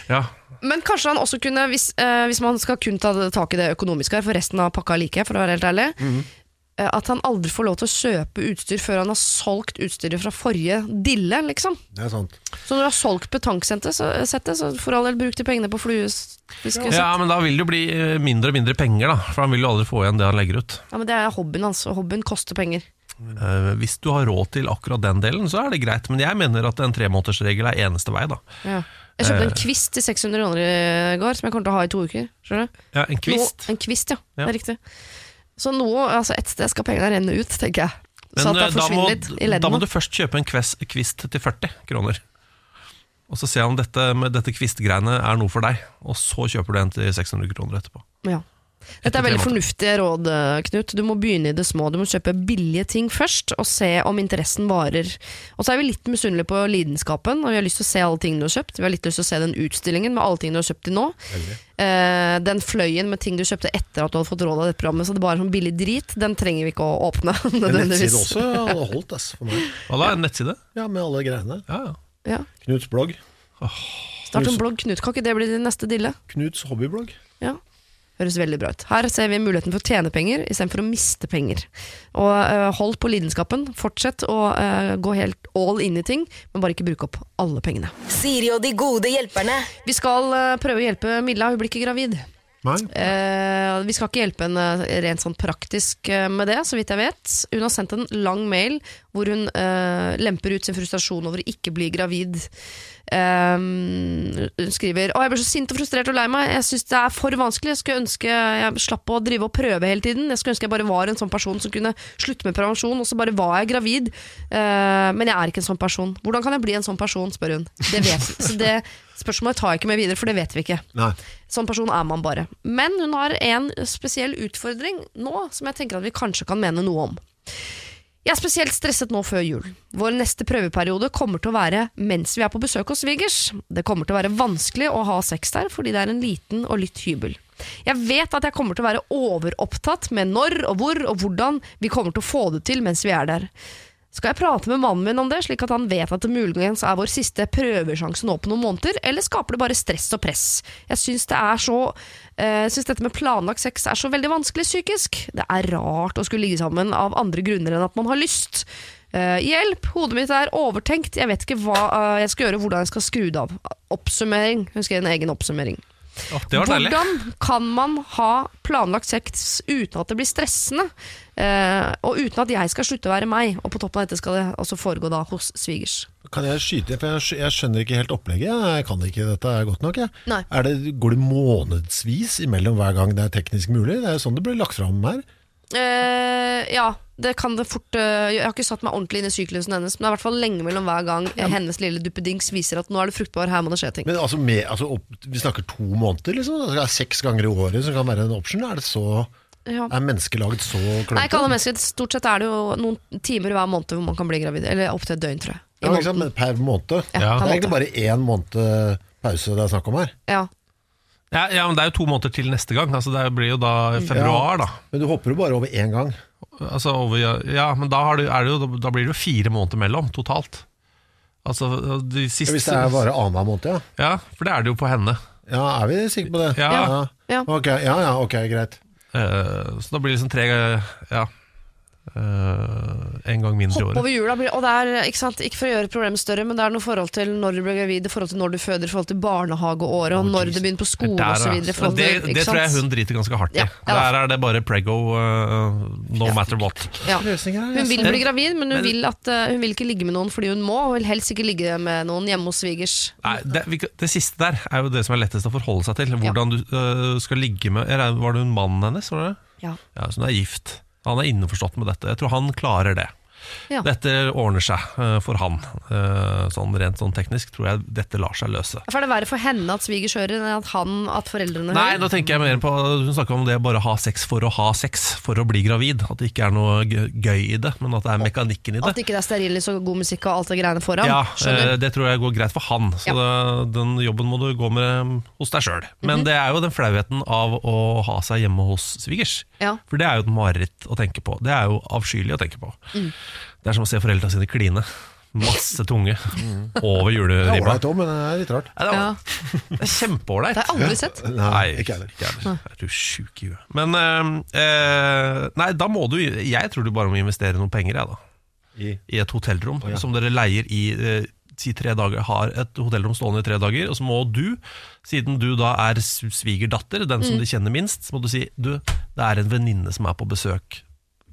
ja. Men kanskje han også kunne, hvis, eh, hvis man skal kun ta tak i det økonomiske her, for resten av pakka liker jeg, for å være helt ærlig, Mhm. eh, at han aldri får lov til å kjøpe utstyr før han har solgt utstyret fra forrige dille, liksom. Det er sant. Så når du har solgt betanksettet, så, settet, så for all del bruk de pengene på fluefiske. ja, men da vil det jo bli eh, mindre og mindre penger, da. For han vil jo aldri få igjen det han legger ut. Ja, men det er hobbyen hans, og hobbyen koster penger. Uh, hvis du har råd til akkurat den delen, så er det greit. Men jeg mener at en tremånedersregel er eneste vei, da. Ja. Jeg kjøpte Eh. en kvist til 600 kroner i går, som jeg kommer til å ha i to uker. Skjønner du? Ja, En kvist. No, en kvist, ja. Ja. Det er riktig. Så noe, altså et sted skal pengene renne ut, tenker jeg. Så at eh, det forsvinner må, litt i da må du først kjøpe en kvist, kvist til 40 kroner. Og så se om dette, dette kvistgreiene er noe for deg. Og så kjøper du en til 600 kroner etterpå. Ja. Dette er veldig fornuftige råd, eh, Knut. Du må begynne i det små. Du må kjøpe billige ting først, og se om interessen varer. Og så er vi litt misunnelige på lidenskapen, og vi har lyst til å se alle tingene du har kjøpt. Vi har litt lyst til å se den utstillingen med alle tingene du har kjøpt til nå. Eh, den fløyen med ting du kjøpte etter at du hadde fått råd av dette programmet, så det bare er sånn billig drit, den trenger vi ikke å åpne. <laughs> En nettside også hadde holdt, ass, for meg. Hva da? En nettside? Ja, med alle greiene. Ja, ja. Ja. Knuts blogg. Start en blogg, Knut. Kan ikke det bli din neste dille? Knuts hobbyblogg. Ja. Høres veldig bra ut. Her ser vi muligheten for å tjene penger istedenfor å miste penger. Og uh, hold på lidenskapen. Fortsett å uh, gå helt all in i ting, men bare ikke bruke opp alle pengene. Siri og de gode hjelperne. Vi skal uh, prøve å hjelpe Milla, hun blir ikke gravid. Eh, vi skal ikke hjelpe henne rent sånn praktisk med det, så vidt jeg vet. Hun har sendt en lang mail hvor hun eh, lemper ut sin frustrasjon over å ikke bli gravid. Um, hun skriver Å, jeg ble så sint og frustrert og lei meg. Jeg syns det er for vanskelig. Jeg skulle ønske jeg slapp å drive og prøve hele tiden. Jeg skulle ønske jeg bare var en sånn person som kunne slutte med prevensjon, og så bare var jeg gravid. Uh, men jeg er ikke en sånn person. Hvordan kan jeg bli en sånn person, spør hun. Det vet Så det spørsmålet tar jeg ikke med videre, for det vet vi ikke. Nei. Sånn person er man bare. Men hun har en spesiell utfordring nå, som jeg tenker at vi kanskje kan mene noe om. Jeg er spesielt stresset nå før jul. Vår neste prøveperiode kommer til å være mens vi er på besøk hos svigers. Det kommer til å være vanskelig å ha sex der, fordi det er en liten og litt hybel. Jeg vet at jeg kommer til å være overopptatt med når og hvor og hvordan vi kommer til å få det til mens vi er der. Skal jeg prate med mannen min om det, slik at han vet at det muligens er vår siste prøvesjanse nå på noen måneder, eller skaper det bare stress og press? Jeg syns det eh, dette med planlagt sex er så veldig vanskelig psykisk. Det er rart å skulle ligge sammen av andre grunner enn at man har lyst. Eh, hjelp, hodet mitt er overtenkt, jeg vet ikke hva eh, jeg skal gjøre, hvordan jeg skal skru det av. Oppsummering. Hun skrev en egen oppsummering. Å, det var deilig. Hvordan kan man ha planlagt sex uten at det blir stressende? Uh, og uten at jeg skal slutte å være meg, og på toppen av dette skal det også foregå da hos svigers. Kan jeg skyte, for jeg, jeg skjønner ikke helt opplegget. Jeg kan ikke dette er godt nok. Jeg. Nei. Er det, går det månedsvis imellom hver gang det er teknisk mulig? Det er jo sånn det blir lagt fram her. Uh, ja, det kan det fort eh, Jeg har ikke satt meg ordentlig inn i syklusen hennes, men det er i hvert fall lenge mellom hver gang hennes lille duppedings viser at nå er det fruktbar, her må det skje ting. Men altså, med, altså opp, Vi snakker to måneder, liksom? Altså, det er seks ganger i året som kan være en option? Er det så Ja. Er menneskelaget så klønete? Nei, ikke alle mennesker. Stort sett er det jo noen timer hver måned hvor man kan bli gravid. Eller opptil et døgn, tror jeg. I Ja, liksom. Men per måned? Ja, Det er egentlig bare én måned pause det er snakk om her. Ja. Ja, ja, men det er jo to måneder til neste gang. Altså, det blir jo da februar, da. Men du hopper jo bare over én gang. Altså, over, ja, men da, har du, er det jo, da blir det jo fire måneder mellom totalt. Altså, de Ja, siste Hvis det er bare annenhver måned, ja. Ja, for det er det jo på henne. Ja, Er vi sikre på det? Ja. Ja. Ok, ja, ja, ok, greit. Uh, så da blir det liksom tre Ja. Eh, en gang mindre i Hoppe året. over jula, og det er ikke, sant, ikke for å gjøre problemet større, men det er noe forhold til når du blir gravid, forhold til når du føder, forhold til barnehageåret, og når du begynner på skole osv. Det, det, det tror jeg hun driter ganske hardt i. Ja, ja. Der er det bare prego uh, no matter what. ja. Hun vil bli gravid, men hun vil, at, uh, hun vil ikke ligge med noen fordi hun må, og vil helst ikke ligge med noen hjemme hos svigers. Nei, det, det siste der er jo det som er lettest å forholde seg til. Hvordan du skal ligge med Var det hun mannen hennes? Var det? Ja. Ja, så hun er gift. Han er innforstått med dette. Jeg tror han klarer det. Ja. Dette ordner seg øh, for han. Øh, sånn Rent sånn teknisk tror jeg dette lar seg løse. For er det verre for henne at svigers hører, enn at han, at foreldrene Nei, nå tenker jeg mer på Hun snakker om det bare å ha sex for å ha sex, for å bli gravid. At det ikke er noe gøy i det, men at det er mekanikken i det. At ikke det er sterile, og god musikk og alt det greiene foran? Ja, Skjønner. eh, det tror jeg går greit for han. Så Ja. det, den jobben må du gå med mm, hos deg sjøl. Men Mhm. det er jo den flauheten av å ha seg hjemme hos svigers. Ja. For det er jo et mareritt å tenke på. Det er jo avskyelig å tenke på. Mm. Det er som å se foreldra sine kline. Masse tunge over Det er juleribba. ålreit òg, men det er litt rart. Nei, Det Ja. er, det er kjempeålreit. Det har jeg aldri sett. Nei, ikke heller. Ikke jeg heller. Er du sjuk i huet? Men eh, eh, Nei, da må du Jeg tror du bare må investere noen penger, jeg, da I, i et hotellrom ja. som dere leier i eh, si tre dager, har et hotellrom stående i tre dager, og så må du, siden du da er svigerdatter, den Mm. som de kjenner minst, så må du si du, det er en venninne som er på besøk.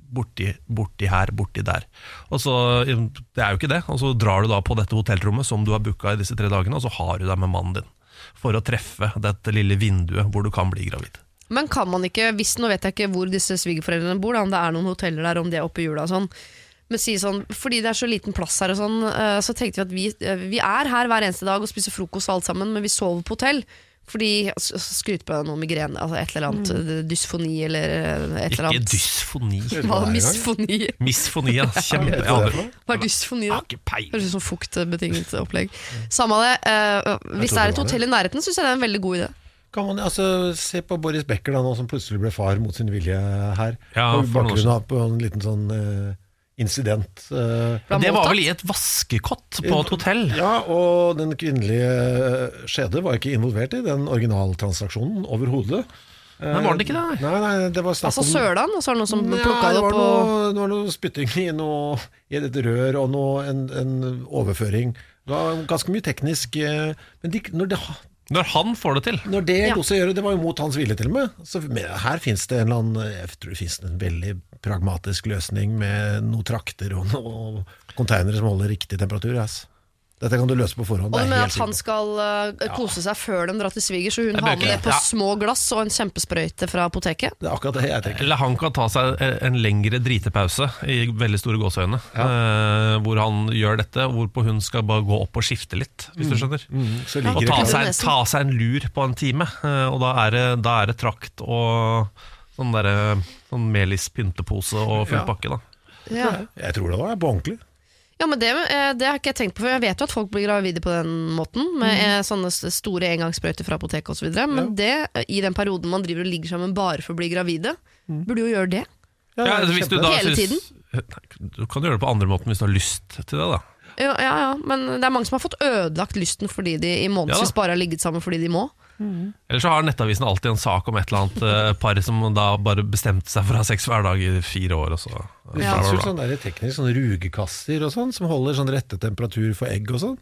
Borti, borti her, borti der. Og så, eh, Det er jo ikke det. Og så drar du da på dette hotellrommet som du har booka i disse tre dagene, og så har du deg med mannen din. For å treffe dette lille vinduet hvor du kan bli gravid. Men kan man ikke, hvis nå vet jeg ikke hvor disse svigerforeldrene bor, da, om det er noen hoteller der, om de er oppe i jula og sånn, men si sånn, fordi det er så liten plass her og sånn, eh, så tenkte vi at vi, eh, vi er her hver eneste dag og spiser frokost og alt sammen, men vi sover på hotell. Fordi altså, Skryte på noe migrene, altså et eller annet mm. dysfoni eller eh, et eller annet. Ikke dysfoni. Hva er misfoni? Misfoni, ja. <laughs> Kjempe... Har Hva er dysfoni da? Høres ut som fuktbetinget opplegg. Samme av det, Uh, hvis det er et hotell i nærheten, syns jeg det er en veldig god idé. kan man altså se på Boris Becker, da, nå som plutselig ble far mot sin vilje her. Ja, på bakgrunn av på en liten sånn eh, incident. eh, Det var vel i et vaskekott på et hotell? Ja, og den kvinnelige skjede var ikke involvert i den originaltransaksjonen overhodet. Men var det ikke det? Nei, nei, det var snakk Altså om Sølan, og så er det noen som plukka det opp? var opp og noe, det var noe spytting i, noe, i et rør og noe, en, en overføring. Det var ganske mye teknisk eh, Men de, når, det, Når han får det til. når det Ja. gjøre, det var jo mot hans vilje til og med. Så men her finnes det en eller annen Jeg tror det en veldig pragmatisk løsning med noen trakter og noen containere som holder riktig temperatur. Ass. Dette kan du løse på forhånd. Og helt at han skal uh, kose seg før de drar til svigers, så hun har med det på ja. små glass og en kjempesprøyte fra apoteket? Det er akkurat det jeg tenker. Eller han kan ta seg en lengre dritepause i veldig store gåseøyne. eh, hvor han gjør dette, hvorpå hun skal bare gå opp og skifte litt, hvis du skjønner. Mm, så Ja. Og ta seg, ta seg en lur på en time. Uh, Og da er det, da er det trakt og sånn derre sånn Melis pyntepose og full Ja. pakke, da. Ja. Jeg tror det var på ordentlig. Ja, men det, eh, det har ikke jeg tenkt på, for jeg vet jo at folk blir gravide på den måten, med Mm. eh, sånne s- store engangssprøyter fra apoteket osv. Men det, eh, i den perioden man driver og ligger sammen bare for å bli gravide, Mm. burde jo gjøre det. Ja, er hvis du da Hele syns- Nei, Du kan gjøre det på andre måten hvis du har lyst til det, da. Ja, ja, ja, men det er mange som har fått ødelagt lysten fordi de i månedsvis Ja da. bare har ligget sammen fordi de må. Eller så har Nettavisen alltid en sak om et eller annet eh, par som da bare bestemte seg for å ha sex hver dag i fire år. Og så, Det Ja. finnes bla. sånne der teknisk sånne rugekasser og sånn, som holder sånn rette temperatur for egg og sånn.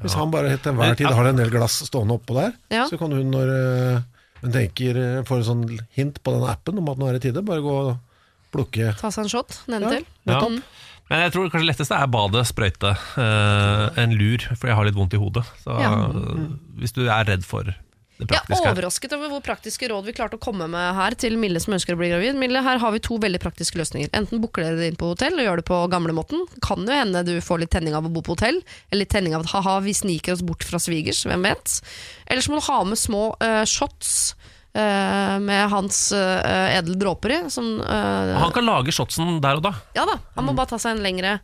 Hvis han bare til enhver tid har en del glass stående oppå der, Ja. så kan hun når eh, hun tenker, eh, får en sånn hint på den appen om at nå er det tide, bare gå og plukke. Ta seg en shot nedentil. Ja. nettopp. Men jeg tror kanskje det letteste er badet, sprøyte, eh, en lur, for jeg har litt vondt i hodet. Så Ja. eh, hvis du er redd for det Jeg er her. overrasket over hvor praktiske råd vi klarte å komme med her til Mille som ønsker å bli gravid. Mille, her har vi to veldig praktiske løsninger. Enten booker dere inn på hotell og gjør det på gamlemåten. Kan jo hende du får litt tenning av å bo på hotell, eller litt tenning av at ha-ha, vi sniker oss bort fra svigers, hvem vet. Eller så må du ha med små uh, shots eh, med hans uh, edle dråper i. Som, uh, Han kan lage shotsen der og da. ja da, han må bare ta seg en lengre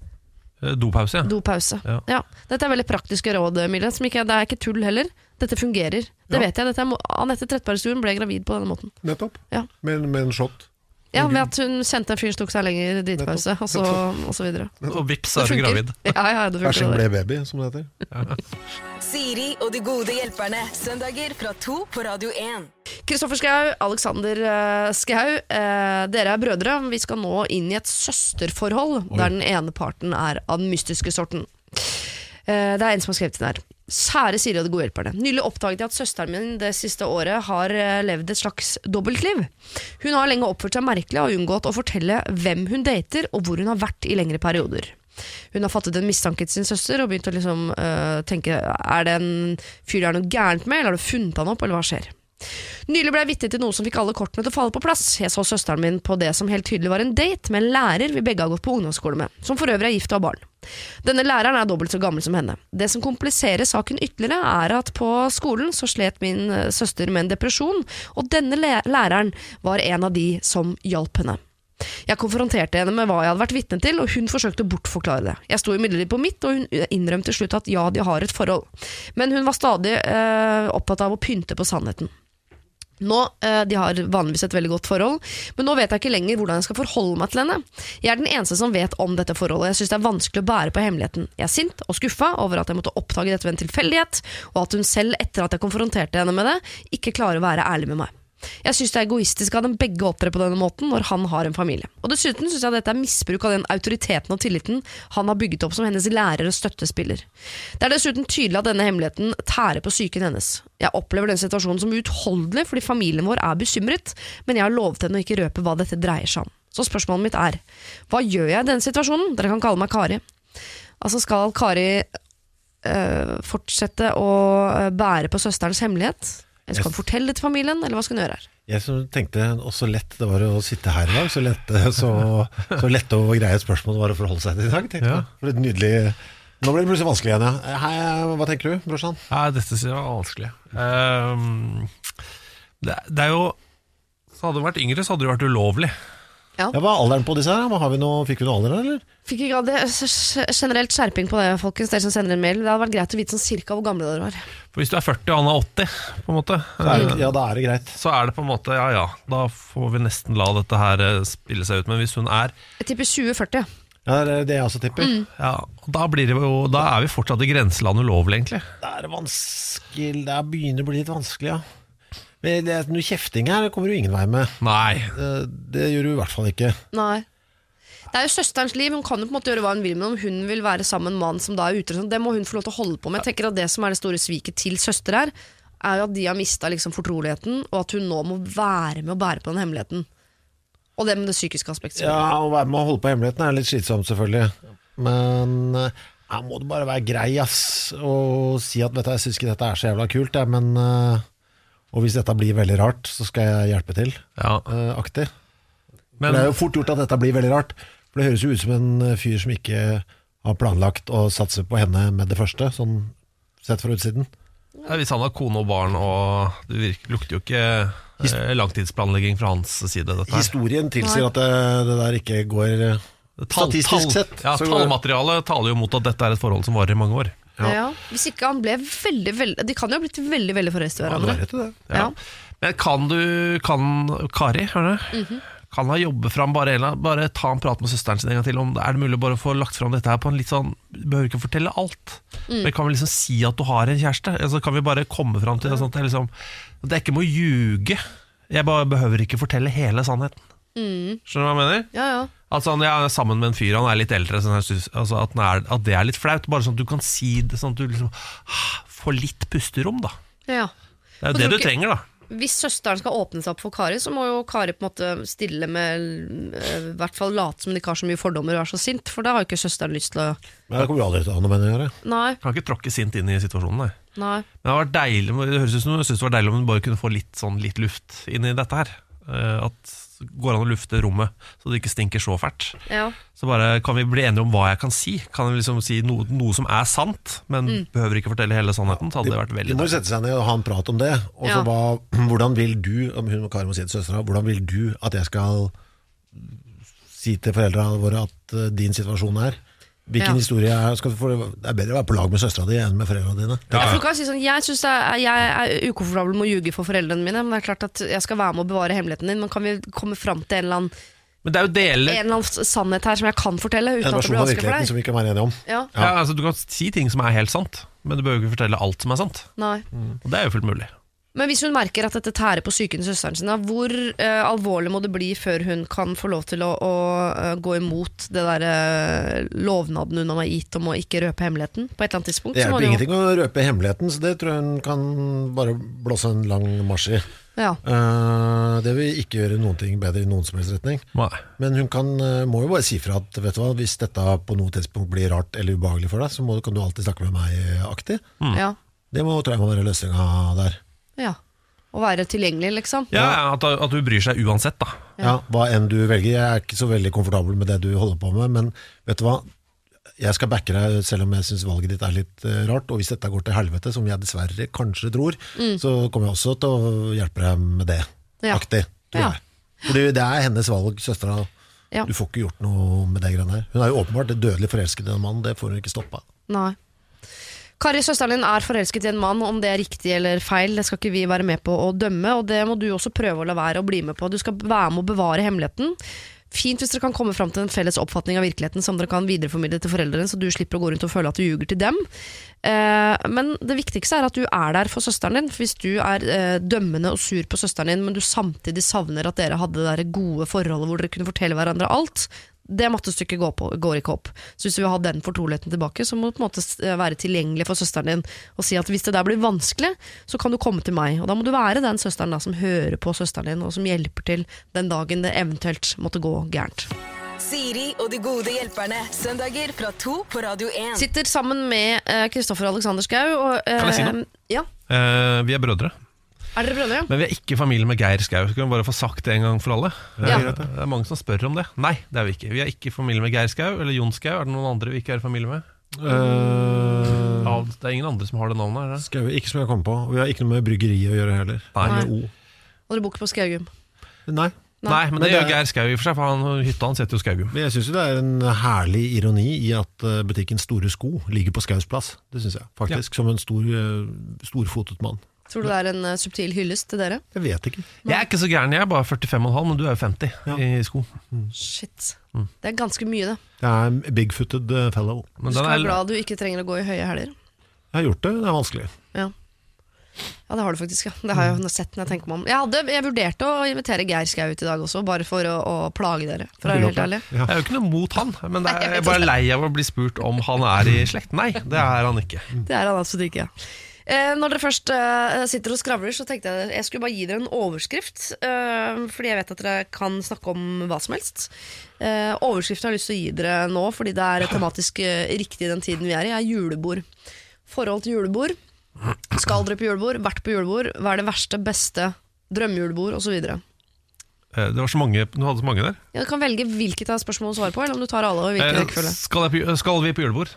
Eh, Dopause, ja. dopause. Ja. Ja. Dette er veldig praktiske råd, Mille. Ikke, det er ikke tull heller. Dette fungerer. Det Ja. vet jeg. Dette er, Anette Trettebergstuen ble gravid på denne måten. Nettopp. Ja. Med, med en shot. Ja, ved at hun kjente en fyr som tok seg lenger dritpause, og så, og så videre. Og vips, så er du gravid. <laughs> Ja, ja, det funker. ble baby, som det heter. Siri og de gode hjelperne. Søndager fra to på Radio 1. Kristoffer Schau, Alexander eh, Schau, eh, dere er brødre. Vi skal nå inn i et søsterforhold, der den ene parten er av den mystiske sorten. Eh, det er en som har skrevet inn her. Kjære Siri og de gode hjelperne. Nylig oppdaget jeg at søsteren min det siste året har eh, levd et slags dobbeltliv. Hun har lenge oppført seg merkelig og unngått å fortelle hvem hun dater, og hvor hun har vært i lengre perioder. Hun har fattet en mistanke til sin søster og begynt å liksom, øh, tenke Er det en fyr det er noe gærent med, eller har du funnet han opp, eller hva skjer? Nylig ble jeg vitne til noe som fikk alle kortene til å falle på plass. Jeg så søsteren min på det som helt tydelig var en date med en lærer vi begge har gått på ungdomsskole med, som for øvrig er gift og har barn. Denne læreren er dobbelt så gammel som henne. Det som kompliserer saken ytterligere, er at på skolen så slet min eh, søster med en depresjon, og denne læreren var en av de som hjalp henne. Jeg konfronterte henne med hva jeg hadde vært vitne til, og hun forsøkte å bortforklare det. Jeg sto imidlertid på mitt, og hun innrømte til slutt at ja, de har et forhold. Men hun var stadig øh, opptatt av å pynte på sannheten. Nå, eh, De har vanligvis et veldig godt forhold, men nå vet jeg ikke lenger hvordan jeg skal forholde meg til henne. Jeg er den eneste som vet om dette forholdet, jeg syns det er vanskelig å bære på hemmeligheten. Jeg er sint og skuffa over at jeg måtte oppdage dette ved en tilfeldighet, og at hun selv, etter at jeg konfronterte henne med det, ikke klarer å være ærlig med meg. Jeg syns det er egoistisk av dem begge å opptre på denne måten når han har en familie. Og Dessuten syns jeg dette er misbruk av den autoriteten og tilliten han har bygget opp som hennes lærer og støttespiller. Det er dessuten tydelig at denne hemmeligheten tærer på psyken hennes. Jeg opplever den situasjonen som uutholdelig fordi familien vår er bekymret, men jeg har lovet henne å ikke røpe hva dette dreier seg om. Så spørsmålet mitt er, hva gjør jeg i denne situasjonen? Dere kan kalle meg Kari. Altså Skal Kari øh, fortsette å øh, bære på søsterens hemmelighet? Skal han fortelle det til familien, eller hva skal han gjøre her? Jeg som tenkte også lett det var å sitte her i dag, så lette, så, så lette og greie et spørsmål det var å forholde seg til i dag. Ja. For et nydelig Nå ble det plutselig vanskelig igjen, ja. Hei, hva tenker du, brorsan? Nei, dette synes jeg var vanskelig. Um, det, det er jo så Hadde du vært yngre, så hadde det vært ulovlig. Ja, Hva er alderen på disse her? Har vi noe, fikk vi noe alder her, eller? Fikk ikke det, generelt skjerping på det, folkens, dere som sender en mail. Det hadde vært greit å vite sånn cirka hvor gamle dere var. For Hvis du er 40 og han er 80, på en måte, Så er eh, ja, da er det greit. så er det på en måte ja ja, da får vi nesten la dette her eh, spille seg ut. Men hvis hun er Jeg tipper 2040. Ja, det er det jeg også tipper. ja, da, blir det jo, da er vi fortsatt i grenseland ulovlig, egentlig. Det er vanskelig Det begynner å bli litt vanskelig, ja. Men det, noe kjefting her kommer du ingen vei med. Nei. Det, det gjør du i hvert fall ikke. Nei. Det er jo søsterens liv, hun kan jo på en måte gjøre hva hun vil, men om hun vil være sammen med en mann som da er utro, sånn, det må hun få lov til å holde på med. Jeg tenker at Det som er det store sviket til søster her, er jo at de har mista liksom fortroligheten, og at hun nå må være med å bære på den hemmeligheten. Og det med det psykiske aspektet. Ja, Å være med å holde på hemmeligheten er litt slitsomt, selvfølgelig. Men eh, her må du bare være grei, ass, og si at vet du, jeg syns ikke dette er så jævla kult, jeg, men eh, Og hvis dette blir veldig rart, så skal jeg hjelpe til. Ja, eh, aktig. Men det er jo fort gjort at dette blir veldig rart. For det høres jo ut som en eh, fyr som ikke har planlagt å satse på henne med det første, sånn sett fra utsiden. ja, hvis han har kone og barn, og det virker, lukter jo ikke eh, langtidsplanlegging fra hans side, dette her. Historien tilsier at det, det der ikke går eh, Tall- Statistisk tall- sett. Ja, Tallmaterialet taler jo mot at dette er et forhold som varer i mange år. Ja. Hvis ikke han ble veldig, veldig De kan jo ha blitt veldig veldig forelsket i hverandre. Ja, det det. Ja. Men kan du kan, Kari, hør du? Mhm. Kan han jobbe fram bare, en bare ta en prat med søsteren sin en gang til? Om, er det mulig å bare få lagt fram dette her på en litt sånn Du behøver ikke fortelle alt. Mm. Men kan vi liksom si at du har en kjæreste? Altså, kan vi bare komme fram til det sånn at det, er liksom, at det ikke må ljuge? Jeg bare behøver ikke fortelle hele sannheten. Mm. Skjønner du hva jeg mener? Ja, ja. Altså han ja, er sammen med en fyr, han er litt eldre sånn, synes, altså, at, den er, at det er litt flaut Bare sånn at du kan si det Sånn at du liksom ah, får litt pusterom da ja. Det er jo det du ikke- trenger da Hvis søsteren skal åpne seg opp for Kari, så må jo Kari på en måte stille med eh, I hvert fall late som de ikke har så mye fordommer og er så sint, for da har jo ikke søsteren lyst til å Men det kommer jo aldri til å ha noe med det å gjøre. Nei. Kan ikke tråkke sint inn i situasjonen nei. nei. Men det var deilig Det høres ut som du synes det var deilig om hun bare kunne få litt, sånn, litt luft inn i dette her Eh, At går an å lufte rommet Så det ikke stinker så fælt Ja. Så bare kan vi bli enige om hva jeg kan si Kan jeg liksom si noe, noe som er sant Men Mm. behøver ikke fortelle hele sannheten Så hadde det vært De veldig må jo sette seg ned og ha en prat om det. Og så Ja. hva, <clears throat> hvordan vil du, om hun og Kari må si til søstera, hvordan vil du at jeg skal si til foreldrene våre at eh, din situasjon er? Hvilken Ja. historie er skal, du få- Det er bedre å være på lag med søstera di enn med foreldrene dine. Ja, for si sånn, jeg, synes er, jeg er ukomfortabel med å ljuge for foreldrene mine, men det er klart at jeg skal være med å bevare hemmeligheten din. Men kan vi komme fram til en eller annen, Men det er jo dele... en eller annen sannhet her som jeg kan fortelle, uten En versjon av virkeligheten som vi kan være enige om. Ja, Ja, altså Du kan si ting som er helt sant, men du behøver ikke fortelle alt som er sant. nei. Og det er jo fullt mulig. Men hvis hun merker at dette tærer på psyken til søsteren sin, da, hvor uh, alvorlig må det bli før hun kan få lov til å, å uh, gå imot det der uh, lovnaden hun har gitt om å ikke røpe hemmeligheten? På et eller annet tidspunkt? Det så må hjelper hun jo- ingenting å røpe hemmeligheten, så det tror jeg hun kan bare blåse en lang marsj i. Ja. Uh, det vil ikke gjøre noen ting bedre i noen som helst retning. Nei. Men hun kan, må jo bare si fra at vet du hva, hvis dette på noe tidspunkt blir rart eller ubehagelig for deg, så må, kan du alltid snakke med meg-aktig. Mm. ja. Det må, tror jeg må være løsninga der. Ja. Å være tilgjengelig, liksom. Ja, at, at du bryr seg uansett, da. Ja. Hva enn du velger. Jeg er ikke så veldig komfortabel med det du holder på med, men vet du hva? Jeg skal backe deg selv om jeg syns valget ditt er litt eh, rart. Og hvis dette går til helvete, som jeg dessverre kanskje tror, så kommer jeg også til å hjelpe deg med det. Ja. Aktig, tror Ja. jeg. Fordi det er hennes valg, søstera. Ja. Du får ikke gjort noe med det greiene her. Hun er jo åpenbart dødelig forelsket i en mannen, det får hun ikke stoppa. Nei. Kari, søsteren din er forelsket i en mann. Om det er riktig eller feil, det skal ikke vi være med på å dømme. Og det må du også prøve å la være å bli med på. Du skal være med å bevare hemmeligheten. Fint hvis dere kan komme fram til en felles oppfatning av virkeligheten som dere kan videreformidle til foreldrene, så du slipper å gå rundt og føle at du ljuger til dem. Eh, men det viktigste er at du er der for søsteren din. For hvis du er eh, dømmende og sur på søsteren din, men du samtidig savner at dere hadde det der gode forholdet hvor dere kunne fortelle hverandre alt, det mattestykket går, på, går ikke opp. Så hvis du vil ha den fortroligheten tilbake, så må du på en måte være tilgjengelig for søsteren din og si at hvis det der blir vanskelig, så kan du komme til meg. Og da må du være den søsteren da som hører på søsteren din, og som hjelper til den dagen det eventuelt måtte gå gærent. Siri og de gode hjelperne. Søndager fra to på Radio 1. Sitter sammen med Kristoffer uh, Alexander Schou. Og, eh, Kan jeg si noe? Ja. Uh, vi er brødre, Er dere brødre? men vi er ikke familie med Geir Skau. Skal vi bare få sagt det en gang for alle? Ja. Eh, Det er mange som spør om det. Nei, det er vi ikke. Vi er ikke familie med Geir Skau eller Jon Skau. Er det noen andre vi ikke er familie med? Ja, det er ingen andre som har det navnet? Er det? Skal vi, ikke som jeg kom på. Og vi har ikke noe med bryggeri å gjøre heller. Nei. Nei. Og dere bor ikke på Skaugum? Nei. Nei, men det Men det gjør er- Geir Skau i og for seg, for han, hytta hans heter jo Skaugum. Men jeg syns det er en herlig ironi i at eh, butikken Store Sko ligger på Skaus plass. Det syns jeg faktisk. Som en stor, eh, storfotet mann. Tror du det er en uh, subtil hyllest til dere? Jeg vet ikke. Jeg er ikke så gæren, jeg er bare 45,5, men du er jo 50 Ja. i sko. Shit. Mm. Det er ganske mye, det. Jeg er en big-footed eh, fellow. Men Du den skal være glad du ikke trenger å gå i høye hæler. Jeg har gjort det, det er vanskelig. Ja. ja, det har du faktisk. ja Det har jeg jo sett når jeg tenker meg om. Jeg, hadde, jeg vurderte å invitere Geir Skau ut i dag også, bare for å, å plage dere. For å være helt ærlig. Ja. jeg er jo ikke noe mot han, men det Nei, er, jeg jeg er bare lei av å bli spurt om han er i slekt. Nei, det er han ikke. Det er han absolutt ikke. Eh, når dere først eh, sitter og skravler, så tenkte jeg jeg skulle bare gi dere en overskrift. Eh, fordi jeg vet at dere kan snakke om hva som helst. Eh, overskriften jeg lyst til å gi dere nå, fordi det er tematisk eh, riktig i den tiden vi er i, er julebord. Forhold til julebord. Skal dere på julebord? Vært på julebord? Hva er det verste, beste? Drømmejulebord osv. Ja, Eh, Det var så mange, Du hadde så mange der. du kan velge hvilket av spørsmålene du svarer på, eller om du tar alle. og hvilken rekkefølge. Skal, jeg på, skal vi på julebord?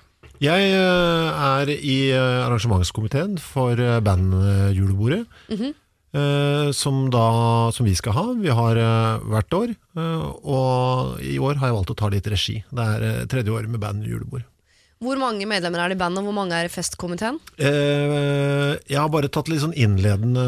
Jeg eh, er i eh, arrangementskomiteen for bandjulebordet. Mm -hmm. som, da, som vi skal ha. Vi har eh, hvert år. eh, og i år har jeg valgt å ta litt regi. Det er eh, tredje år med bandjulebord. Hvor mange medlemmer er det i bandet, og hvor mange er i festkomiteen? Eh, jeg har bare tatt litt sånn innledende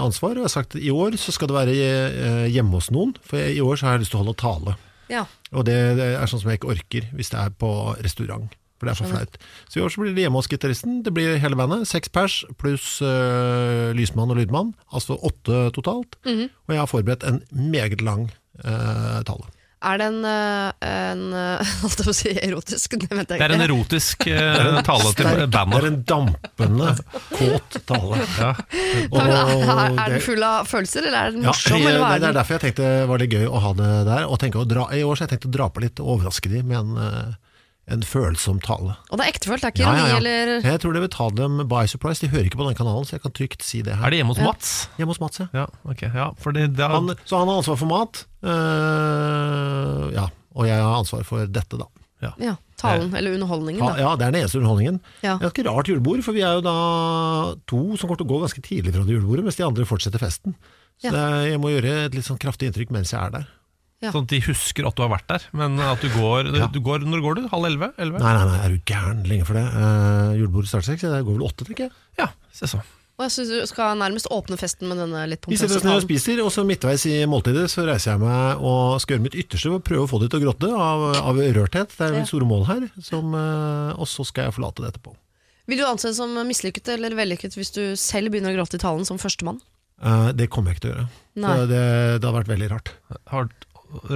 ansvar. Og jeg har sagt at i år så skal det være eh, hjemme hos noen. For i år så har jeg lyst til å holde tale. Ja. Og det, det er sånn som jeg ikke orker hvis det er på restaurant. For det er så flaut. Så i år så blir det hjemme hos gitaristen. Det blir hele bandet. Seks pers pluss uh, lysmann og lydmann. Altså åtte totalt. Og jeg har forberedt en meget lang uh, tale. Er det en, øh, en <laughs> Holdt jeg på å si erotisk? Det Det er en erotisk eh, <laughs> tale til bandet. Det er en dampende, kåt tale. Ja. <laughs> Og, er, er den full av følelser, eller er den Ja, morsom? hva det er er derfor jeg tenkte det var litt gøy å ha det der. Og tenke å dra, I år så jeg tenkte å dra på litt og overraske de med en, en følsom tale. Og det er ektefølt, det er ikke ironi eller Jeg tror det vil ta dem by surprise. De hører ikke på den kanalen, så jeg kan trygt si det her. Er det hjemme hos Ja. Mats? Hjemme hos Mats, ja. Ja, ok. Ja, fordi det er, Han, så han har ansvar for mat, Uh, ja, og jeg har ansvar for dette, da. ja, talen, eller underholdningen. Da. ja, det er den eneste underholdningen. Ja. Det er ikke rart julebord, for vi er jo da to som kommer til å gå ganske tidlig fra det julebordet, mens de andre fortsetter festen. Så Ja. det jeg må gjøre et litt sånn kraftig inntrykk mens jeg er der. Ja. Sånn at de husker at du har vært der, men at du går, Ja. du går Når går du? Halv elleve? Nei, nei, nei, er du gæren lenge for det? Uh, julebordet starter seks, det går vel åtte, tenker jeg. Ja, se så. Og jeg synes du skal nærmest åpne festen med denne litt Vi setter pompøse oss ned og spiser, og så midtveis i måltidet så reiser jeg meg og skal gjøre mitt ytterste for å prøve å få de til å gråte av, av rørthet. Det er mitt store mål her. Som, eh, og så skal jeg forlate det etterpå. Vil du anse det som mislykket eller vellykket hvis du selv begynner å gråte i talen som førstemann? Eh, det kommer jeg ikke til å gjøre. Nei. Det, det hadde vært veldig rart. Har,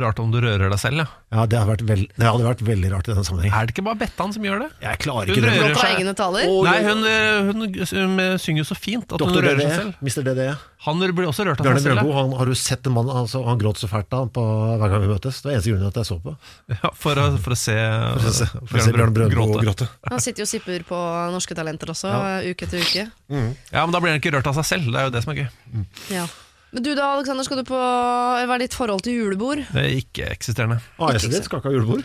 rart om du rører deg selv, ja. Ja, det hadde vært, veld, det hadde vært veldig rart i denne sammenhengen. Er det ikke bare Bettan som gjør det? Jeg klarer Hun ikke det. rører seg. egne taler? Nei, ja. hun, hun, hun synger jo så fint at hun rører DDE, seg selv. Mr. DDE. Han blir også rørt av Bjørne seg selv. Han, har du sett en mann altså, Han gråt så fælt da på, hver gang vi møtes. Det var eneste grunnen til at jeg så på. Ja, Ja, for, å, for å se, For å se, for å se Bjørn Brøndbo gråte. Han sitter jo og sipper på Norske Talenter også, uke etter uke. Ja, men da blir han ikke rørt av seg selv. Det er jo det som er gøy. Ja. Men du da, Alexander, skal du på Hva er ditt forhold til julebord? Det er ikke-eksisterende. AS-et ditt skal ikke ha julebord.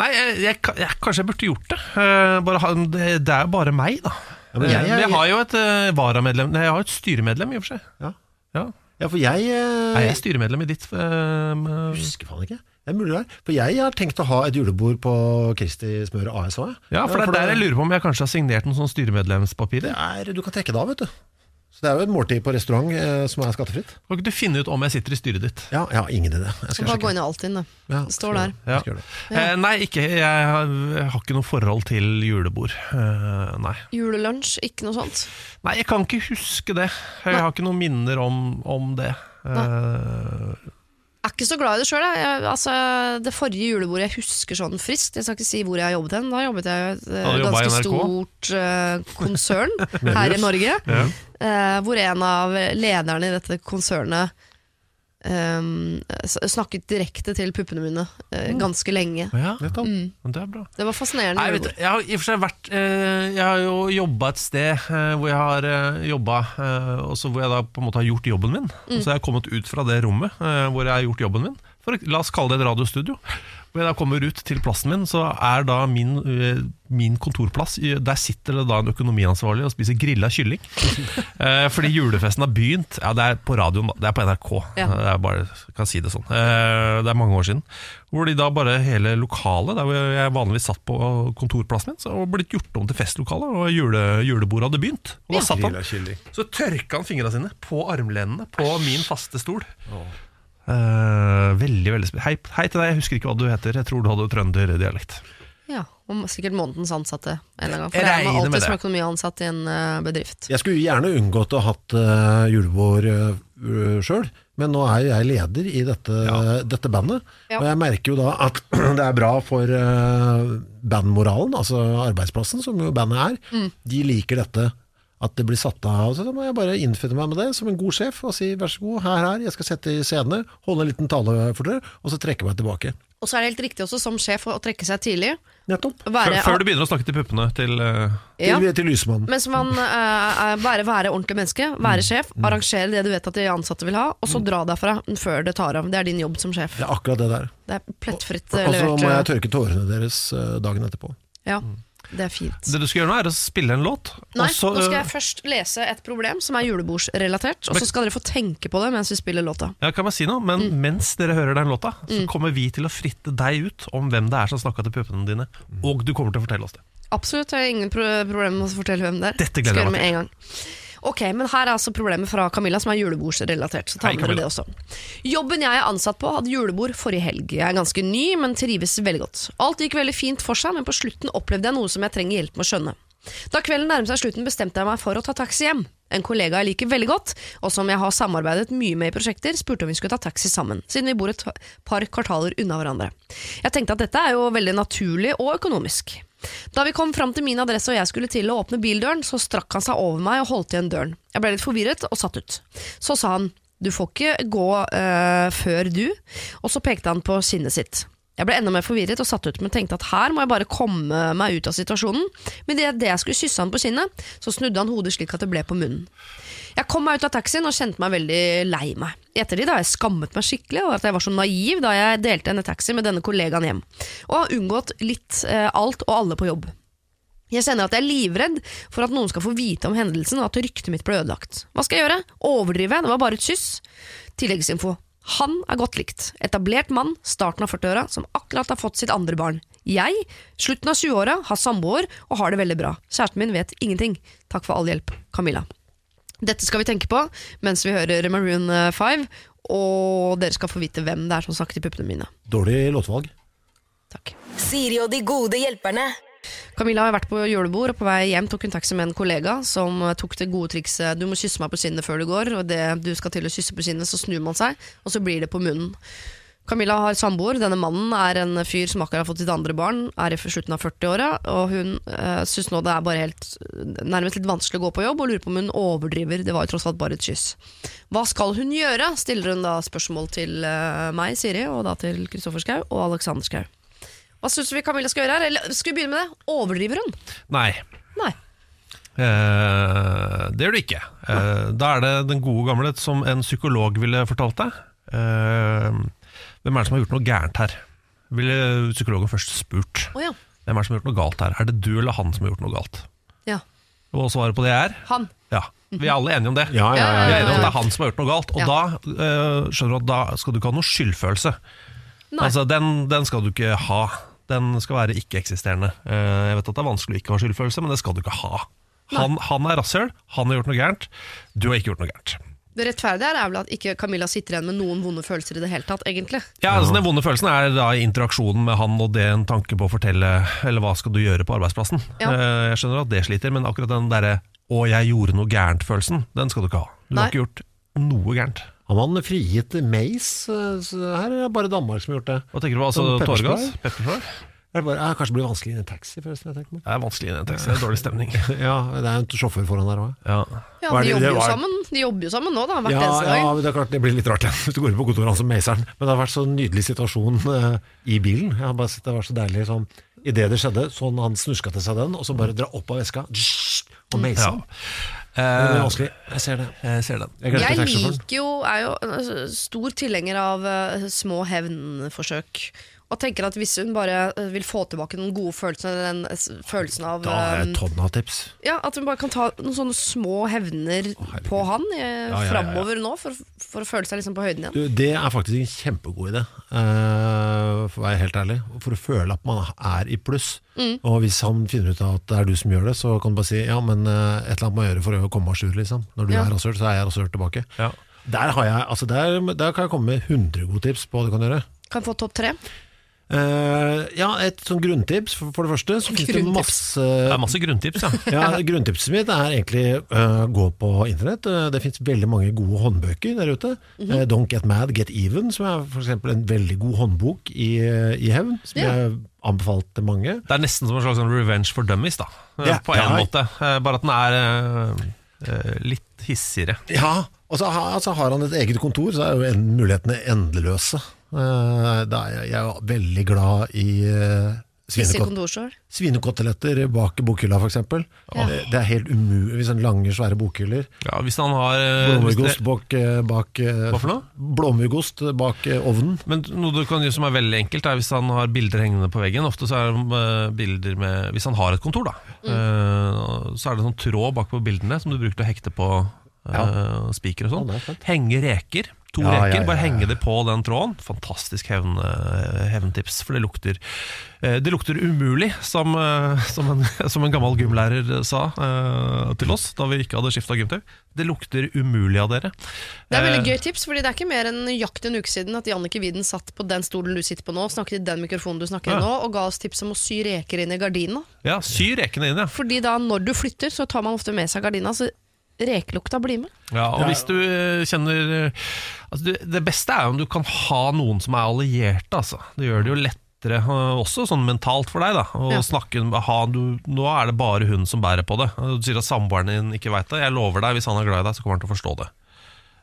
Nei, jeg, jeg, jeg, kanskje jeg burde gjort det. Eh, bare, ha- det, det er jo bare meg, da. Ja, men jeg- jeg, men jeg har jo et eh, varamedlem Nei, jeg har et styremedlem, i og for seg. Ja. Ja. Ja, for jeg eh, Er jeg styremedlem i ditt eh, med- husker faen ikke. Det er mulig det er. For jeg har tenkt å ha et julebord på Kristi Smør AS òg. Ja, for det er der jeg lurer på om jeg kanskje har signert noen sånne styremedlemspapirer. er, Du kan trekke det av, vet du. Så det er jo et måltid på restaurant eh, som er skattefritt. Kan ikke du finne ut om jeg sitter i styret ditt? Ja, jeg har ingen idé. Jeg skal bare gå sjekke. inn i Altinn, da. Ja, Det står der. Ja. Skal gjøre det. Eh, nei, ikke, jeg, har, jeg har ikke noe forhold til julebord. Eh, nei. Julelunsj, ikke noe sånt. nei, jeg kan ikke huske det. Jeg Nei. har ikke noen minner om, om det. Eh, er ikke så glad i det sjøl. Altså, det forrige julebordet jeg husker sånn friskt Jeg skal ikke si hvor jeg har jobbet hen. Da jobbet jeg i et eh, ganske stort uh, konsern <laughs> her i Norge. ja. Uh, hvor en av lederne i dette konsernet s- snakket direkte til puppene mine eh, ganske lenge. ja, Mm. det er bra. Det var fascinerende. Nei, vet du, jeg har i og for seg vært uh, Jeg har jo jobba et sted uh, hvor jeg har uh, jobba, hvor jeg da på en måte har gjort jobben min. Mm. Så jeg har kommet ut fra det rommet hvor jeg har gjort jobben min. For, la oss kalle det et radiostudio. Hvor jeg da kommer ut til plassen min, så er da min, eh, min kontorplass Der sitter det da en økonomiansvarlig og spiser grilla kylling. <laughs> Eh, fordi julefesten har begynt. Ja, det er på radioen, da. Det er på NRK. Ja. Det er bare, jeg kan si det sånn. Eh, det er mange år siden. Hvor de da bare hele lokalet, der hvor jeg vanligvis satt på kontorplassen min, så var blitt gjort om til festlokale, og jule, julebordet hadde begynt. Og da satt han, så tørka han fingra sine på armlenene på min faste stol. Eh, veldig, veldig hei, hei til deg, jeg husker ikke hva du heter. Jeg tror du hadde trønderdialekt. Ja, og sikkert månedens ansatte en eller annen gang. For Jeg er regner med alltid som økonomiansatt i en eh, bedrift. Jeg skulle gjerne unngått å ha hatt uh, julebord uh, sjøl, men nå er jo jeg leder i dette, dette bandet. Ja. Og jeg merker jo da at <clears throat> det er bra for uh, bandmoralen, altså arbeidsplassen, som jo bandet er. De liker dette At det blir satt av. Så da må jeg bare innfinne meg med det som en god sjef og si vær så god, her, her, jeg skal sette i scenene, holde en liten tale for dere, og så trekke meg tilbake. Og så er det helt riktig også som sjef å trekke seg tidlig. Nettopp. Være, Før, før du begynner å snakke til puppene til uh... ja, Til, til lysmannen. Mens man uh, er- bare være ordentlig menneske, være sjef, arrangere det du vet at de ansatte vil ha, og så dra derfra før det tar av. Det er din jobb som sjef. Det er akkurat det der. Det er plettfritt eh, Og så levert. må jeg tørke tårene deres eh, dagen etterpå. Ja, det er fint. Det du skal gjøre nå, er å spille en låt. Nei, så, nå skal jeg eh, først lese et problem som er julebordsrelatert, og så skal dere få tenke på det mens vi spiller låta. Ja, kan man si noe? Men Mm. mens dere hører den låta, så kommer vi til å fritte deg ut om hvem det er som snakka til puppene dine. Og du kommer til å fortelle oss det. Absolutt, jeg har ingen pro problem med å fortelle hvem det er. Dette gleder Skal jeg meg med en gang. Ok, men her er altså problemet fra Camilla, som er julebordsrelatert. Så tar Hei, med dere det også. Jobben jeg er ansatt på, hadde julebord forrige helg. Jeg er ganske ny, men trives veldig godt. Alt gikk veldig fint for seg, men på slutten opplevde jeg noe som jeg trenger hjelp med å skjønne. Da kvelden nærmet seg slutten, bestemte jeg meg for å ta taxi hjem. En kollega jeg liker veldig godt, og som jeg har samarbeidet mye med i prosjekter, spurte om vi skulle ta taxi sammen, siden vi bor et par kvartaler unna hverandre. Jeg tenkte at dette er jo veldig naturlig og økonomisk. Da vi kom fram til min adresse og jeg skulle til å åpne bildøren, så strakk han seg over meg og holdt igjen døren. Jeg ble litt forvirret og satt ut. Så sa han du får ikke gå øh, før du, og så pekte han på kinnet sitt. Jeg ble enda mer forvirret og satt ut, men tenkte at her må jeg bare komme meg ut av situasjonen. Men det, det jeg skulle kysse han på kinnet, så snudde han hodet slik at det ble på munnen. Jeg kom meg ut av taxien og kjente meg veldig lei meg. I ettertid har jeg skammet meg skikkelig over at jeg var så naiv da jeg delte en taxi med denne kollegaen hjem, og har unngått litt eh, alt og alle på jobb. Jeg kjenner at jeg er livredd for at noen skal få vite om hendelsen og at ryktet mitt ble ødelagt. Hva skal jeg gjøre? Overdrive? Det var bare et kyss. Tilleggsinfo. Han er godt likt. Etablert mann, starten av 40-åra, som akkurat har fått sitt andre barn. Jeg, slutten av 20-åra, har samboer og har det veldig bra. Kjæresten min vet ingenting. Takk for all hjelp. Camilla. Dette skal vi tenke på mens vi hører Maroon 5, og dere skal få vite hvem det er som snakker til puppene mine. Dårlig låtvalg. Takk. Siri og de gode hjelperne. Camilla har vært på julebord, og på vei hjem tok hun taxi med en kollega som eh, tok det gode trikset 'du må kysse meg på kinnet før du går', og det du skal til å kysse på kinnet, så snur man seg, og så blir det på munnen. Camilla har samboer. Denne mannen er en fyr som akkurat har fått sitt andre barn, er i slutten av 40-åra, og hun uh, syns nå det er bare helt nærmest litt vanskelig å gå på jobb, og lurer på om hun overdriver. Det var jo tross alt bare et kyss. Hva skal hun gjøre? stiller hun da spørsmål til uh, meg, Siri, og da til Kristoffer Schau og Alexander Schau. Hva syns vi Camilla skal gjøre her? Eller skal vi begynne med det? Overdriver hun? Nei. Nei. Eh, det gjør du ikke. Eh, da er det den gode gamle som en psykolog ville fortalt deg. Eh, hvem er det som har gjort noe gærent her? Ville psykologen først spurt. Oh, ja. Hvem er det som har gjort noe galt her? Er det du eller han som har gjort noe galt? ja. Og svaret på det er Han. ja. Vi er alle enige om det. Ja, ja, ja, Vi er enige om at det er han som har gjort noe galt. Og Ja. da eh, skjønner du at da skal du ikke ha noe skyldfølelse. Nei. Altså, den, den skal du ikke ha. Den skal være ikke-eksisterende. Eh, jeg vet at det er vanskelig å ikke ha skyldfølelse, men det skal du ikke ha. Han, han er rasshøl, han har gjort noe gærent. Du har ikke gjort noe gærent. Det rettferdige er vel at ikke Camilla sitter igjen med noen vonde følelser i det hele tatt, egentlig. Ja, altså Den vonde følelsen er da interaksjonen med han og det en tanke på å fortelle Eller hva skal du gjøre på arbeidsplassen. Ja. Eh, Jeg skjønner at det sliter, men akkurat den derre 'å, jeg gjorde noe gærent'-følelsen, den skal du ikke ha. Du Nei. har ikke gjort noe gærent. Har man frigitt Mace? eh, Her er det bare Danmark som har gjort det. Hva tenker du på? Altså tåregass? Pepperspray? Det bare, eh, kanskje det blir vanskelig i en taxi, forresten. Jeg tenker meg. Det er vanskelig i en taxi, Det er dårlig stemning. <laughs> Ja, det er en sjåfør foran der òg. Ja. Ja, de jobber, jo sammen. de jobber jo sammen nå, da. Hvert Ja, eneste dag. ja, men det er klart det blir litt rart igjen <laughs> hvis du går inn på kontoret hans og meiseren. Men det har vært så nydelig situasjon uh, i bilen. Jeg har bare sett Det var så deilig sånn Idet det skjedde, sånn han snuska til seg den, og så bare dra opp av veska og meise Ja. Det blir Eh. Jeg ser det. jeg ser det. Jeg Jeg liker jo, er jo stor tilhenger av eh, små hevnforsøk. Og tenker at hvis hun bare eh, vil få tilbake den gode følelsen, den følelsen av Da har jeg eh, tonn av tips. Ja, At hun bare kan ta noen sånne små hevner herregud. på han eh, ja, ja, ja. framover nå, for, for å føle seg liksom på høyden igjen. Du, det er faktisk en kjempegod idé, eh, for å være helt ærlig. For å føle at man er i pluss. Mm. Og hvis han finner ut at det er du som gjør det, så kan du bare si ja, men eh, et eller annet må jeg gjøre for å komme à jour, liksom. Når du Ja. er rasshøl, så er jeg rasshøl tilbake. Ja. Der, har jeg, altså der, der kan jeg komme med 100 gode tips på hva du kan gjøre. Kan få topp tre. Eh, ja, et sånn grunntips, for, for det første. Så finnes det masse Det er masse grunntips, ja. <laughs> ja, Grunntipset mitt er egentlig uh, gå på internett. Uh, det fins veldig mange gode håndbøker der ute. Eh, Don't Get Mad, Get Even, som er for eksempel en veldig god håndbok i, i hevn. Som yeah. jeg anbefalte mange. Det er nesten som en slags sånn revenge for dummies, da. Ja, på en ja. måte. Bare at den er litt hissigere. Ja, og så har, altså har han et eget kontor, så er jo mulighetene endeløse. Eh, er jeg, er veldig glad i uh, svinekoteletter bak bokhylla, f.eks. Ja. det er helt umulig. Sånne lange, svære bokhyller. Ja, hvis han har eh, hvis Blåmuggost bak, eh, bak eh, Hva for noe? Blåmuggost bak eh, ovnen. Men noe du kan gjøre som er veldig enkelt, er hvis han har bilder hengende på veggen. Ofte så er det eh, bilder med Hvis han har et kontor, da. mm. så er det sånn tråd bak på bildene som du bruker til å hekte på ja. spiker og sånn. Henge reker. To Ja, ja, reker, ja, bare ja. henge det på den tråden. Fantastisk hevn, eh, hevntips, for det lukter eh, Det lukter umulig, som, eh, som, en, <laughs> som en gammel gymlærer sa til oss da vi ikke hadde skifta gymtøy. Det lukter umulig av dere. Det er veldig gøy tips, fordi det er ikke mer enn nøyaktig en uke siden at Jannike Widen satt på den stolen du sitter på nå, snakket i den mikrofonen du snakker i nå, og ga oss tips om å sy reker inn i gardina. Ja, sy rekene inn, ja. Fordi da, når du flytter, så tar man ofte med seg gardina, så rekelukta blir med. Ja, og hvis du eh, kjenner eh, altså det, beste er jo om du kan ha noen som er allierte, altså. Det gjør det jo lettere eh, også sånn mentalt for deg, da. Å Ja. snakke ha, du, Nå er det bare hun som bærer på det. Du sier at samboeren din ikke veit det. Jeg lover deg, hvis han er glad i deg, så kommer han til å forstå det.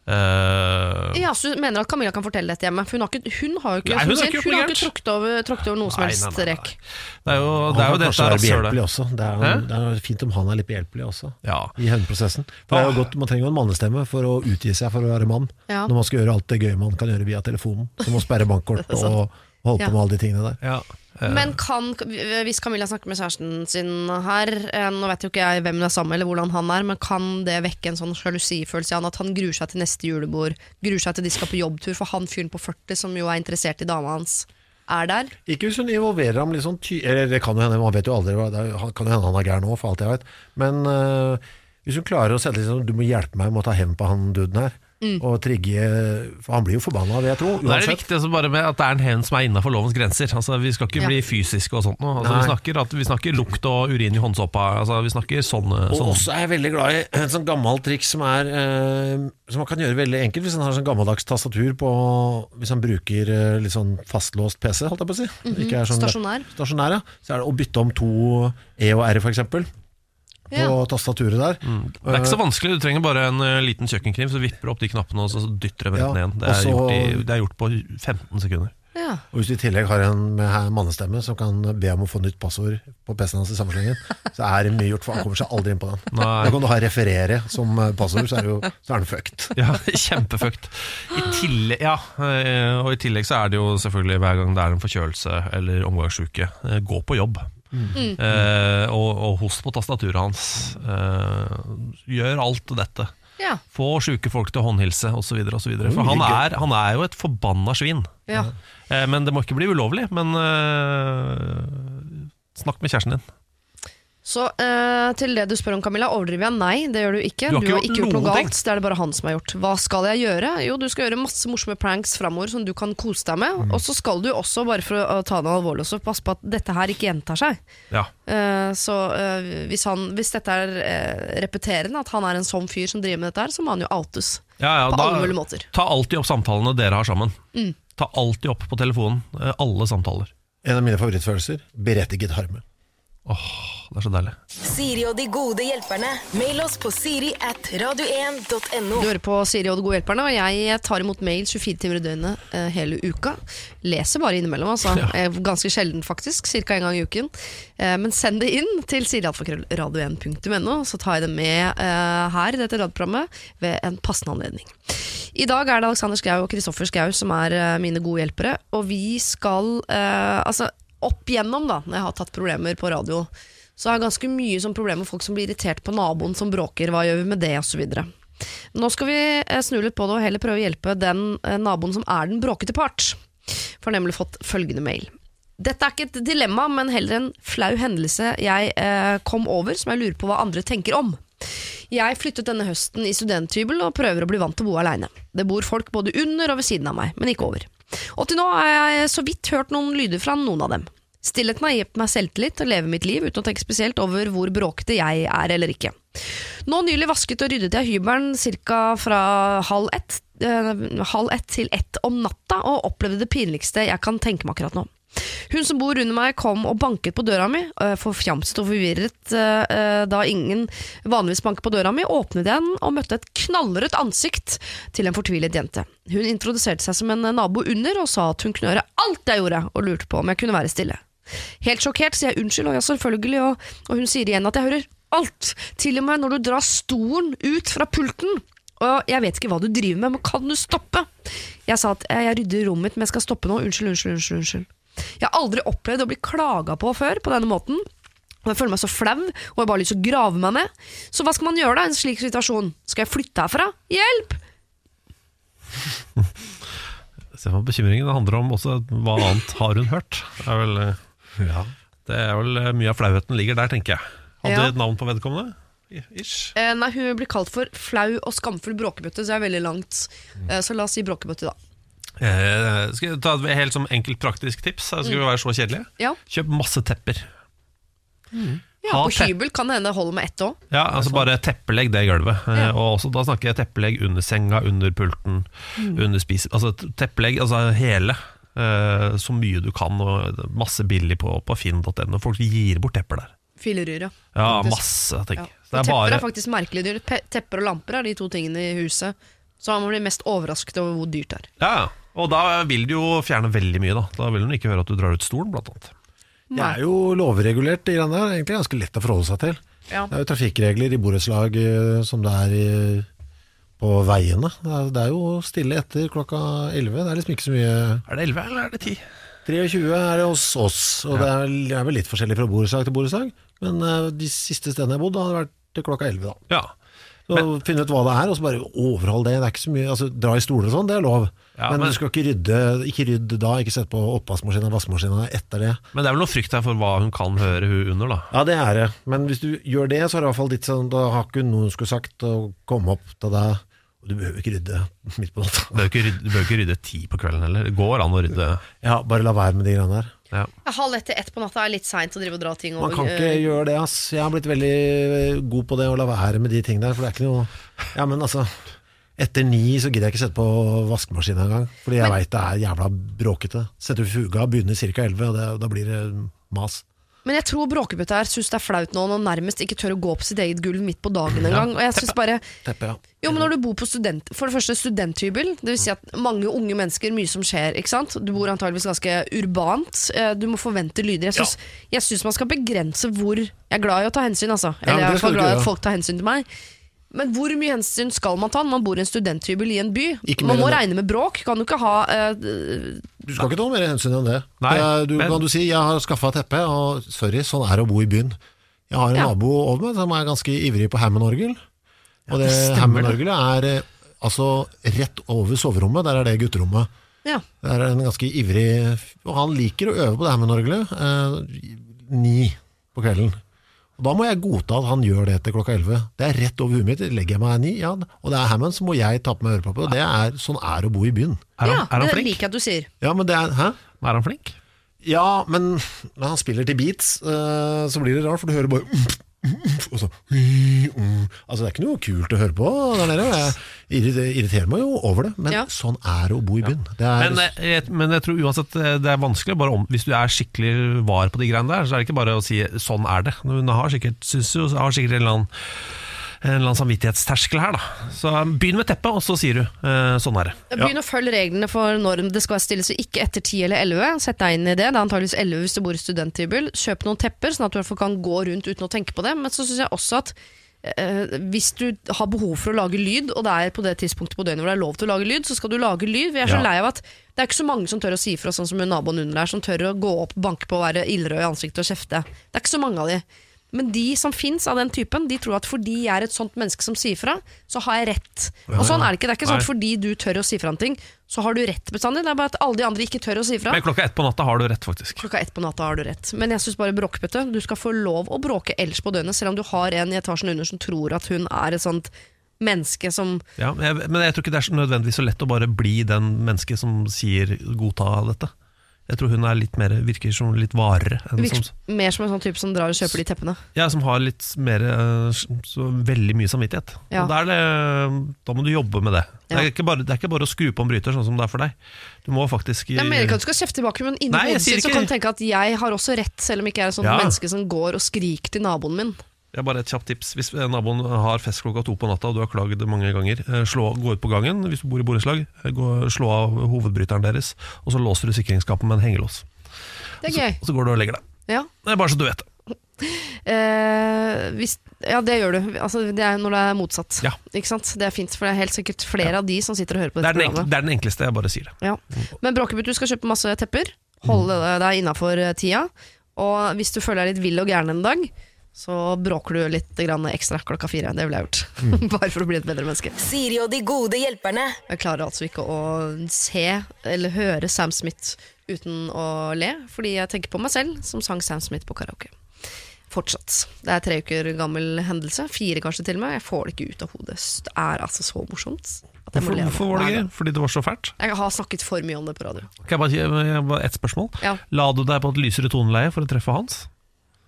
Eh, Ja, så du mener at Camilla kan fortelle dette hjemme? For hun har, ikke, hun har ikke, Nei, hun har ikke hun har ikke tråkket over, tråkket over noe som helst nei. det er jo det er jo dette rasshølet. også. Det er, det er fint om han er litt behjelpelig også. Ja. I hevnprosessen. For det jo godt, Man trenger jo en mannestemme for å utgi seg for å være mann. Ja. Når man skal gjøre alt det gøye man kan gjøre via telefonen. Som å sperre <laughs> bankkort og holde Ja. på med alle de tingene der. Ja. Eh, Men kan, hvis Camilla snakker med kjæresten sin her, eh, nå vet jo ikke jeg hvem hun er sammen med, eller hvordan han er, men kan det vekke en sånn sjalusifølelse i han at han gruer seg til neste julebord, gruer seg til de skal på jobbtur, for han fyren på 40 som jo er interessert i dama hans, er der? Ikke hvis hun involverer ham litt sånn Eller det kan jo hende, man vet jo aldri det kan jo hende han er gæren nå, for alt jeg vet. Men øh, hvis hun klarer å sette litt sånn Du må hjelpe meg med å ta hevn på han duden her. Og trigge For han blir jo forbanna, vil jeg tro. Det er det viktig altså bare med at det er en hevn som er innafor lovens grenser. Altså, vi skal ikke Ja. bli fysiske og sånt noe. Altså, vi, snakker at, vi snakker lukt og urin i håndsåpa. Altså, vi snakker sånne, Og sånne også er jeg veldig glad i et sånn gammelt triks som er eh, Som man kan gjøre veldig enkelt hvis han har sånn gammeldags tastatur på Hvis han bruker eh, litt sånn fastlåst PC, holdt jeg på å si. Ikke er sånn, Stasjonær. Stasjonær, ja. Så er det å bytte om to E og R, for eksempel. På Ja. tastaturet der. Det er ikke så vanskelig, du trenger bare en eh, liten kjøkkenkniv, så vipper du opp de knappene og så dytter du rett Ja, igjen. Det er, Også, gjort i, det er gjort på 15 sekunder. Ja. Og hvis du i tillegg har en med mannestemme som kan be om å få nytt passord på PC-en hans i sammenslengen, <laughs> så er det mye gjort, for han kommer seg aldri inn på den. Nei. Da kan du ha 'referere' som eh, passord, så er, det jo, så er den fucked. <laughs> Ja, kjempefucked. I tillegg, ja, eh, og i tillegg så er det jo selvfølgelig hver gang det er en forkjølelse eller omgangssjuke, eh, gå på jobb. Eh, og, og host på tastaturet hans. Eh, gjør alt dette. Ja. Få sjuke folk til å håndhilse osv. For han er, han er jo et forbanna svin. ja. Eh, men det må ikke bli ulovlig. Men eh, snakk med kjæresten din. Så eh, til det du spør om, Camilla, overdriver jeg? Nei, det gjør du ikke. Du har ikke har gjort ikke gjort noe galt, det er det bare han som har gjort. Hva skal jeg gjøre? Jo, du skal gjøre masse morsomme pranks framover som du kan kose deg med. Mm. Og så skal du også, bare for å, ta det alvorlig, også passe på at dette her ikke gjentar seg. Ja. Eh, så eh, hvis, han, hvis dette er eh, repeterende, at han er en sånn fyr som driver med dette her, så må han jo outes. Ja, ja, På da- alle mulige måter. Ta alltid opp samtalene dere har sammen. Mm. Ta alltid opp på telefonen. eh, Alle samtaler. En av mine favorittfølelser berettiget harme. Det er så deilig. Siri og de gode hjelperne. Mail oss på siri at radio1.no. Du hører på Siri og de gode hjelperne, og jeg tar imot mail 24 timer i døgnet eh, hele uka. Leser bare innimellom, altså. Ja. Ganske sjelden, faktisk. Ca. en gang i uken. Eh, men send det inn til sirialfakrøllradio1.no, så tar jeg det med eh, her i dette radioprogrammet ved en passende anledning. I dag er det Alexander Schou og Kristoffer Schou som er eh, mine gode hjelpere, og vi skal eh, Altså, opp igjennom, da, når jeg har tatt problemer på radio, så har jeg ganske mye sånn problemer med folk som blir irritert på naboen som bråker, hva gjør vi med det, osv. Nå skal vi eh, snu litt på det og heller prøve å hjelpe den eh, naboen som er den bråkete part. For nemlig fått følgende mail. Dette er ikke et dilemma, men heller en flau hendelse jeg eh, kom over, som jeg lurer på hva andre tenker om. Jeg flyttet denne høsten i studenthybel og prøver å bli vant til å bo aleine. Det bor folk både under og ved siden av meg, men ikke over. Og til nå har jeg så vidt hørt noen lyder fra noen av dem. Stillheten har gitt meg selvtillit til å leve mitt liv uten å tenke spesielt over hvor bråkete jeg er eller ikke. Nå nylig vasket og ryddet jeg hybelen ca. fra halv ett, eh, halv ett til ett om natta, og opplevde det pinligste jeg kan tenke meg akkurat nå. Hun som bor under meg kom og banket på døra mi, øh, forfjamset og forvirret øh, øh, da ingen vanligvis banker på døra mi, åpnet den og møtte et knallrødt ansikt til en fortvilet jente. Hun introduserte seg som en nabo under og sa at hun kunne gjøre alt jeg gjorde, og lurte på om jeg kunne være stille. Helt sjokkert sier jeg unnskyld, og ja, selvfølgelig, og, og hun sier igjen at jeg hører alt, til og med når du drar stolen ut fra pulten. Og jeg vet ikke hva du driver med, men kan du stoppe? Jeg sa at jeg rydder rommet mitt, men jeg skal stoppe nå. Unnskyld, unnskyld, unnskyld. unnskyld. Jeg har aldri opplevd å bli klaga på før på denne måten. Og Jeg føler meg så flau, og jeg har bare lyst til å grave meg ned. Så hva skal man gjøre da i en slik situasjon? Skal jeg flytte herfra? Hjelp! <laughs> Se for bekymringen det handler om også hva annet har hun hørt. Det er vel, eh, Ja. det er vel eh, Mye av flauheten ligger der, tenker jeg. Hadde Ja. et navn på vedkommende? Ish. Eh, nei, hun blir kalt for flau og skamfull bråkebøtte, så det er veldig langt. Eh, så la oss si bråkebøtte, da. Eh, skal vi ta et helt som enkelt praktisk tips? Skal vi være så kjedelige? Ja, Kjøp masse tepper. ja Ha På te- hybel kan det hende det holder med ett òg. Ja, altså bare teppelegg det gulvet. Eh, Ja. Og også, da snakker jeg teppelegg under senga, under pulten, Mm. under spis... Altså teppelegg, altså hele. Eh, så mye du kan, og masse billig på, på finn.no. Folk gir bort tepper der. Filleryr, ja. Ja, masse, ting. Ja. Er tepper bare er faktisk merkelig dyrt. Tepper og lamper er de to tingene i huset. Så man blir mest overrasket over hvor dyrt det er. Ja, og da vil du jo fjerne veldig mye, da. Da vil hun ikke høre at du drar ut stolen, blant annet. Det er jo lovregulert, de greiene der. Det er egentlig ganske lett å forholde seg til. Ja. Det er jo trafikkregler i borettslag eh, som det er i, på veiene. Det er, det er jo stille etter klokka 11. Det er liksom ikke så mye Er det 11 eller er det 10? 23 er det hos oss, og det vel- det er vel litt forskjellig fra borettslag til borettslag. Men eh, de siste stedene jeg har bodd, har vært til klokka 11, da. Ja. Så finne ut hva det er, og så bare overhold det. Det er ikke så mye, altså Dra i stoler og sånn, det er lov. Ja, men, men- du skal ikke rydde Ikke rydde da, ikke sette på oppvaskmaskina og vaskemaskina etter det. Men det er vel noe frykt her for hva hun kan høre hun under, da. Ja, det er det. Men hvis du gjør det, så er det i hvert fall litt sånn Da har ikke noen skulle sagt å komme opp til deg Og du behøver ikke rydde <laughs> midt på natta. Du behøver ikke rydde, du ikke rydde ti på kvelden heller. Det går an å rydde. Ja, bare la være med de greiene der. Ja. Halv ett til ett på natta er litt seint å drive og dra ting Man kan ikke eh, gjøre det, ass. Jeg har blitt veldig eh, god på det å la være med de ting der, for det er ikke noe Ja, men altså etter ni så gidder jeg ikke sette på vaskemaskinen engang, fordi jeg veit det er jævla bråkete. Setter du fuga, begynner ca. 11, og det, da blir det mas. Men jeg tror bråkebøtta her syns det er flaut nå, når han nærmest ikke tør å gå på sitt eget gulv midt på dagen engang. Synes bare ja. Jo, men når du bor på student For det første studenthybel, det vil si at mange unge mennesker, mye som skjer, ikke sant. Du bor antageligvis ganske urbant. eh, Du må forvente lyder. Jeg syns, jeg syns man skal begrense hvor Jeg er glad i å ta hensyn, altså. Ja, Eller jeg er glad i at folk tar hensyn til meg. Men hvor mye hensyn skal man ta når man bor i en studenthybel i en by? Ikke man må det. regne med bråk. Kan du ikke ha eh, Du skal ikke ta mer hensyn enn det. Nei, det du, men- kan du si 'jeg har skaffa teppe', og sorry, sånn er det å bo i byen. Jeg har en Ja. nabo over meg som er ganske ivrig på Hammond-orgel. Og det, ja, det. Hammond-orgelet er eh, altså rett over soverommet, der er det gutterommet. Ja. Det er en ganske ivrig Og han liker å øve på det Hammond-orgelet eh, ni på kvelden. Og Da må jeg godta at han gjør det til klokka elleve. Det er rett over huet mitt. Legger jeg meg ni, ja, og det er Hammond, så må jeg ta på meg ørepropper. Og det er, sånn er å bo i byen. Er han, ja, er han det flink? liker jeg at du sier. Ja, men det er Hæ? Er han flink? Ja, men når han spiller til beats, eh, så blir det rart, for du hører bare og så, Altså, det er ikke noe kult å høre på der nede. Jeg irriterer- meg jo over det, men Ja. sånn er det å bo i byen. Det er, Men, eh, jeg, men jeg tror uansett eh, det er vanskelig bare om, Hvis du er skikkelig var på de greiene der, så er det ikke bare å si 'sånn er det'. Hun har sikkert, synes jo, har sikkert en eller annen en eller annen samvittighetsterskel her, da. Så um, begynn med teppet, og så sier du eh, 'sånn er det'. Begynn å følge reglene for når det skal stilles, ikke etter 10 eller 11. Sett deg inn i det. Det er antageligvis 11 hvis du bor i studenthybel. Kjøp noen tepper, sånn at du i hvert fall kan gå rundt uten å tenke på det. Men så syns jeg også at eh, hvis du har behov for å lage lyd, og det er på det tidspunktet på døgnet hvor det er lov til å lage lyd, så skal du lage lyd. Vi er så Ja. lei av at det er ikke så mange som tør å si fra, sånn som naboen under der, som tør å gå opp, banke på, være ildrød i ansiktet og kjefte. Det er ikke så mange av de. Men de som fins av den typen, de tror at fordi jeg er et sånt menneske som sier fra, så har jeg rett. Og sånn er det ikke. Det er ikke sånn at fordi du tør å si fra om ting, så har du rett bestandig. Det er bare at alle de andre ikke tør å si fra. Men klokka ett på natta har du rett, faktisk. Klokka ett på natta har du rett. Men jeg syns bare bråkbøtte. Du skal få lov å bråke ellers på døgnet, selv om du har en i etasjen under som tror at hun er et sånt menneske som Ja, men, jeg, men jeg tror ikke det er så nødvendigvis så lett å bare bli den mennesket som sier godta dette. Jeg tror hun er litt mer, virker som litt varere. Virker som, mer som en sånn type som drar og kjøper de teppene. ja, som har litt mer eh, så veldig mye samvittighet. Ja. Det, da må du jobbe med det. Det, er bare, det er ikke bare å skru på en bryter, sånn som det er for deg. Du må faktisk Jeg mener ikke at du skal kjefte tilbake, men inni hodet sitt så kan du tenke at jeg har også rett, selv om jeg ikke er et sånt Ja. menneske som går og skriker til naboen min. Det er bare et kjapt tips. Hvis naboen har fest klokka to på natta, og du har klaget mange ganger, eh, slå, gå ut på gangen hvis du bor i borettslag, eh, slå av hovedbryteren deres, og så låser du sikringsskapet med en hengelås. Det er gøy. Og så går du og legger deg. Ja. Det er bare så du vet det. Eh, hvis, ja, det gjør du. Altså, det er når det er motsatt. Ja. Ikke sant? Det er fint, for det er helt sikkert flere av de som sitter og hører på dette det programmet. det er den enkleste, jeg bare sier det. Ja. Men Bråkebut, du skal kjøpe masse tepper. Holde deg innafor tida. Og hvis du føler deg litt vill og gæren en dag, så bråker du litt grann ekstra klokka fire. Det ville jeg gjort. Mm. <laughs> Bare for å bli et bedre menneske. Siri og de gode hjelperne. Jeg klarer altså ikke å se eller høre Sam Smith uten å le, fordi jeg tenker på meg selv som sang Sam Smith på karaoke. Fortsatt. Det er tre uker gammel hendelse. Fire kanskje til og med. Jeg får det ikke ut av hodet. Det er altså så morsomt. At jeg Hvorfor, hvorfor var det gøy? Fordi det var så fælt? Jeg har snakket for mye om det på radio. Kan jeg bare, gi- ett spørsmål? Ja. La du deg på et lysere toneleie for å treffe Hans?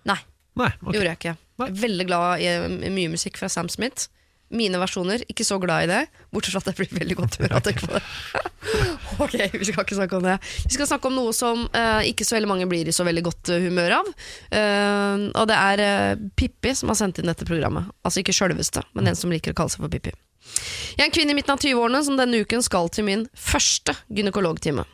Nei, Nei. okay. gjorde jeg ikke. Er veldig glad i i mye musikk fra Sam Smith. Mine versjoner, ikke så glad i det, bortsett fra at jeg blir veldig godt humør av å tenke på det. ok, vi skal ikke snakke om det. Vi skal snakke om noe som uh, ikke så veldig mange blir i så veldig godt eh, humør av. Uh, og det er uh, Pippi som har sendt inn dette programmet. Altså ikke sjølveste, men en som liker å kalle seg for Pippi. Jeg er en kvinne i midten av 20-årene som denne uken skal til min første gynekologtime.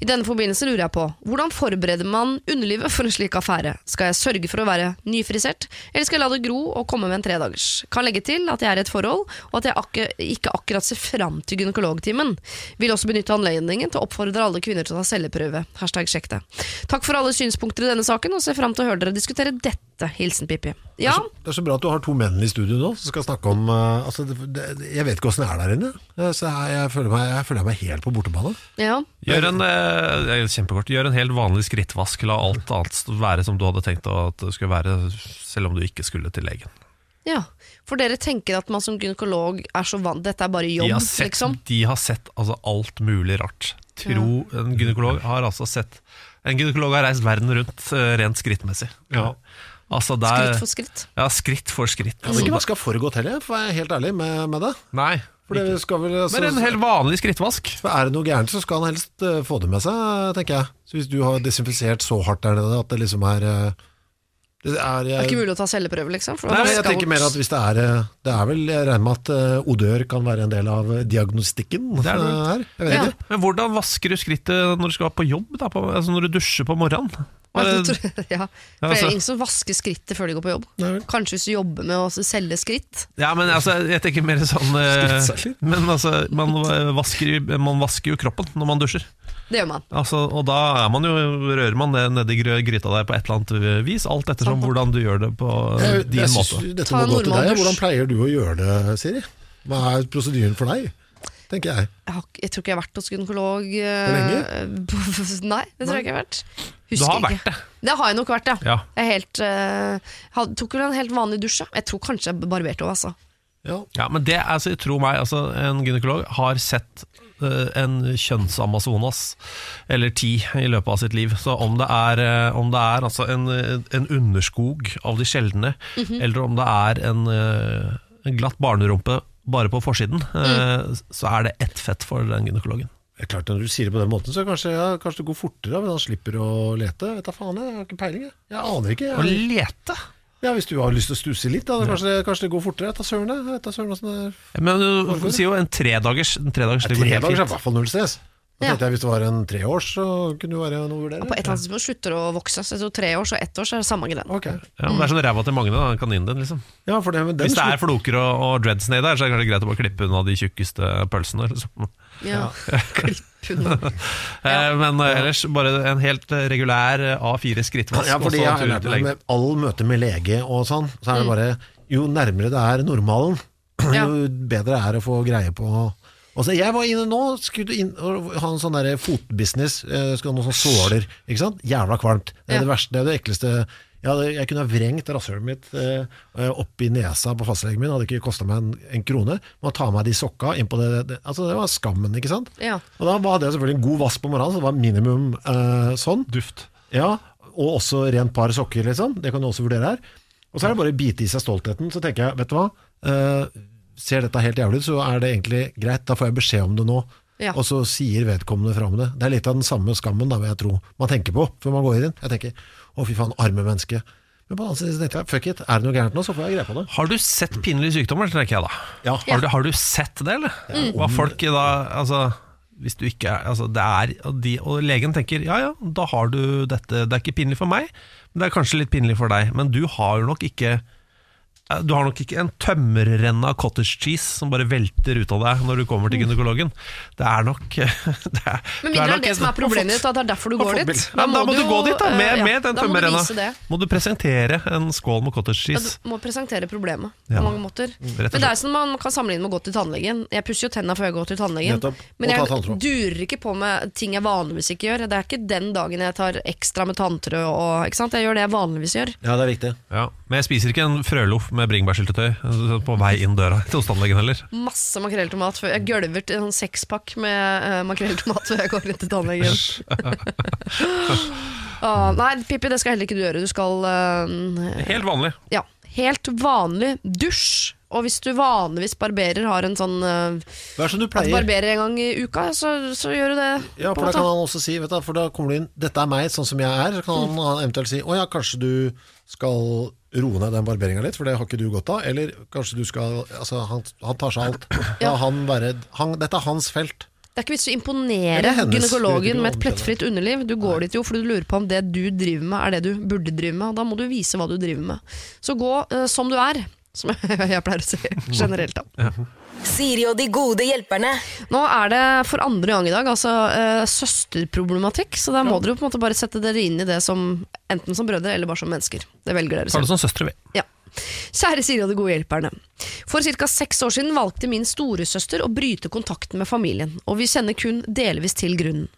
I denne forbindelse lurer jeg på, hvordan forbereder man underlivet for en slik affære? Skal jeg sørge for å være nyfrisert, eller skal jeg la det gro og komme med en tredagers? Kan legge til at jeg er i et forhold, og at jeg akkur ikke akkurat ser fram til gynekologtimen. Vil også benytte anledningen til å oppfordre alle kvinner til å ta celleprøve. Hashtag sjekk det. Takk for alle synspunkter i denne saken, og ser fram til å høre dere diskutere dette. Hilsen Pippi. Ja, Det er så bra at du har to menn i studio nå som skal snakke om uh, altså, det, det, Jeg vet ikke åssen det er der inne. Så jeg, jeg, føler meg, jeg føler meg helt på bortebane. ja. Gjør en, eh, er kjempekort, gjør en helt vanlig skrittvask. La alt annet være som du hadde tenkt at det skulle være, selv om du ikke skulle til legen. Ja, for dere tenker at man som gynekolog er så vant Dette er bare De jobb, har sett, liksom? de har sett altså, alt mulig rart. Tro En gynekolog har altså sett En gynekolog har reist verden rundt eh, rent skrittmessig. Altså, det er, Skritt for skritt. Ja, skritt for skritt. Jeg vet ikke hva skal godt heller, for å være helt ærlig med, med det. Nei. For det skal vel, altså, Men en helt vanlig skrittvask. for Er det noe gærent, så skal han helst eh, få det med seg, tenker jeg. Så hvis du har desinfisert så hardt der nede at det liksom er eh, Det er, Det er ikke mulig å ta celleprøve, liksom? For Nei, jeg skal- tenker mer at hvis det er eh, Det er vel, jeg regner med at eh, odør kan være en del av eh, diagnostikken Det er det. eh, her. Jeg vet Ja. ikke. Men hvordan vasker du skrittet når du skal på jobb? Da, på, altså når du dusjer på morgenen? <laughs> Ja, tror ja. For det altså- er ingen som vasker skrittet før de går på jobb. Nei. Kanskje hvis du jobber med å selge skritt. Ja, men altså, jeg tenker mer sånn eh, Men altså, man vasker, man vasker jo kroppen når man dusjer. Det gjør man. Altså, og da er man jo, rører man det nedi gryta der på et eller annet vis, alt ettersom hvordan du gjør det på Jeg, din jeg måte. dette må gå til deg. Hvordan pleier du å gjøre det, Siri? Hva er prosedyren for deg? Tenker jeg. Jeg, har, jeg tror ikke jeg har vært hos gynekolog lenge? lenge? <laughs> Nei, det tror jeg ikke jeg har vært. Du Husker har ikke. vært det. Det har jeg nok vært, ja. Ja. Jeg helt, uh, tok vel en helt vanlig dusj. ja. Jeg tror kanskje jeg barberte òg, altså. Ja. Ja, men det, altså, tro meg, altså, en gynekolog har sett eh, en kjønnsamazonas, eller ti, i løpet av sitt liv. Så om det er, eh, om det er altså en, en underskog av de sjeldne, eller om det er en, eh, en glatt barnerumpe bare på forsiden, mm. så er det ett fett for den gynekologen. Det er klart Når du sier det på den måten, så kanskje, ja, kanskje det går fortere men han slipper å lete. Vet da faen, jeg har ikke peiling. Jeg, jeg aner ikke. Å lete! Ja, Hvis du har lyst til å stusse litt, da, kanskje, kanskje det går fortere. Ta søren, da. Er. Men du sier jo en tredagers, en tredagers Ja, ligger Tre helt dager er i hvert fall null stress. Da tenkte jeg Hvis det var en treårs, så kunne det være noe å vurdere. På et eller annet tidspunkt slutter det å vokse. Så jeg tror tre år, og ett år, så er det samme greia. Okay. Ja, men det er sånn ræva til Magne, da, kaninen din, liksom. Ja, for det, men den Hvis det er floker og, og dreads nedi der, så er det kanskje greit å bare klippe unna de tjukkeste pølsene. Liksom. Ja. <laughs> <laughs> klippe unna. ja. Men eh, ellers bare en helt eh, regulær eh, A4 skrittvask. Ja, fordi jeg har lært med all møte med lege og sånn, så er det bare Jo nærmere det er normalen, <clears throat> Ja. jo bedre er det å få greie på Altså, jeg var inne nå, skulle inn og ha en sånn der fotbusiness, eh, skulle ha noen sånne såler, ikke sant? Jævla kvalmt. Det er Ja. det verste, det er det ekleste Jeg, hadde, jeg kunne ha vrengt rasshølet mitt eh, opp i nesa på fastlegen min, hadde ikke kosta meg en, en krone. Må ta av meg de sokka inn på det, det Altså, det var skammen, ikke sant? Ja. Og da hadde jeg selvfølgelig en god vask på morgenen, så det var minimum eh, sånn. Duft. Ja, og også rent par sokker, liksom. Det kan du også vurdere her. Og så er det bare å bite i seg stoltheten. Så tenker jeg, vet du hva, Eh, ser dette helt jævlig ut, så er det egentlig greit. Da får jeg beskjed om det nå. Ja. Og så sier vedkommende fra om det. Det er litt av den samme skammen, da vil jeg tro, man tenker på før man går inn. Jeg tenker å fy faen, arme menneske. Men på den annen side tenker jeg fuck it, er det noe gærent nå, så får jeg greie på det. Har du sett pinlige sykdommer, tenker jeg da? Ja. Har, du, har du sett det, eller? Hva folk da Altså, hvis du ikke er altså, det er og, de, og legen tenker ja ja, da har du dette. Det er ikke pinlig for meg, men det er kanskje litt pinlig for deg. Men du har jo nok ikke du har nok ikke en tømmerrenne av cottage cheese som bare velter ut av deg når du kommer til gynekologen. Det er nok <laughs> det er, Men mindre mindre er nok det som er problemet ditt, at det er derfor du går dit. Da, ja, da må du gå dit da, med, eh, ja, med den da må det. Må du presentere en skål med cottage Ja, cheese. du må presentere problemet Ja. på mange måter. Men det er som man kan sammenligne med å gå til tannlegen. Jeg pusser jo tenna før jeg går til tannlegen. Nettopp. Men jeg durer ikke på med ting jeg vanligvis ikke gjør. Det er ikke den dagen jeg tar ekstra med tanntråd og ikke sant? Jeg gjør det jeg vanligvis gjør. Ja, det er viktig. Ja, Men jeg spiser ikke en frøloff med bringebærsyltetøy på vei inn døra til tannlegen heller. Masse makrelltomat Jeg gølver til en sånn sekspakk med uh, makrelltomat før jeg går inn til tannlegen. <laughs> Ah, nei, Pippi, det skal heller ikke du gjøre. Du skal uh, Helt vanlig. Ja, helt vanlig dusj. Og hvis du vanligvis barberer, har en sånn uh, Vær som du At pleier. barberer en gang i uka, så, så gjør du det. Ja, for da kan han også si, vet du, for da kommer du inn Dette er meg, sånn som jeg er. Så kan han eventuelt si Å ja, kanskje du skal roe ned den barberinga litt, for det har ikke du godt av. Eller kanskje du skal Altså, han, han tar seg alt. Ja. han bare, han, dette er hans felt. Det er ikke vits å imponere gynekologen med et plettfritt underliv. Du går dit jo fordi du lurer på om det du driver med, er det du burde drive med. Da må du vise hva du driver med. Så gå uh, som du er, som <laughs> jeg pleier å si generelt. da Siri og de gode hjelperne. Nå er det for andre gang i dag altså uh, søsterproblematikk, så da må dere jo på en måte bare sette dere inn i det som enten som brødre eller bare som mennesker. Det velger dere Tar det som søstre, vi. Ja. Kjære Siri og de gode hjelperne. For ca. seks år siden valgte min storesøster å bryte kontakten med familien, og vi kjenner kun delvis til grunnen.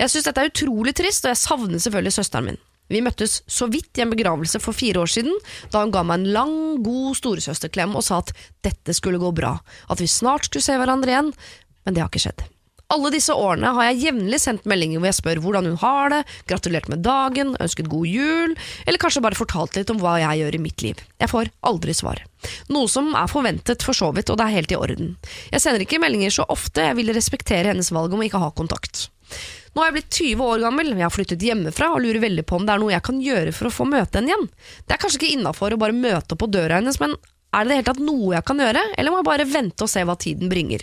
Jeg syns dette er utrolig trist, og jeg savner selvfølgelig søsteren min. Vi møttes så vidt i en begravelse for fire år siden, da hun ga meg en lang, god storesøsterklem og sa at dette skulle gå bra, at vi snart skulle se hverandre igjen, men det har ikke skjedd. Alle disse årene har jeg jevnlig sendt meldinger hvor jeg spør hvordan hun har det, gratulert med dagen, ønsket god jul, eller kanskje bare fortalt litt om hva jeg gjør i mitt liv. Jeg får aldri svar. Noe som er forventet for så vidt, og det er helt i orden. Jeg sender ikke meldinger så ofte, jeg vil respektere hennes valg om å ikke ha kontakt. Nå har jeg blitt 20 år gammel, jeg har flyttet hjemmefra og lurer veldig på om det er noe jeg kan gjøre for å få møte henne igjen. Det er kanskje ikke innafor å bare møte opp på døra hennes, men er det i det hele tatt noe jeg kan gjøre, eller må jeg bare vente og se hva tiden bringer?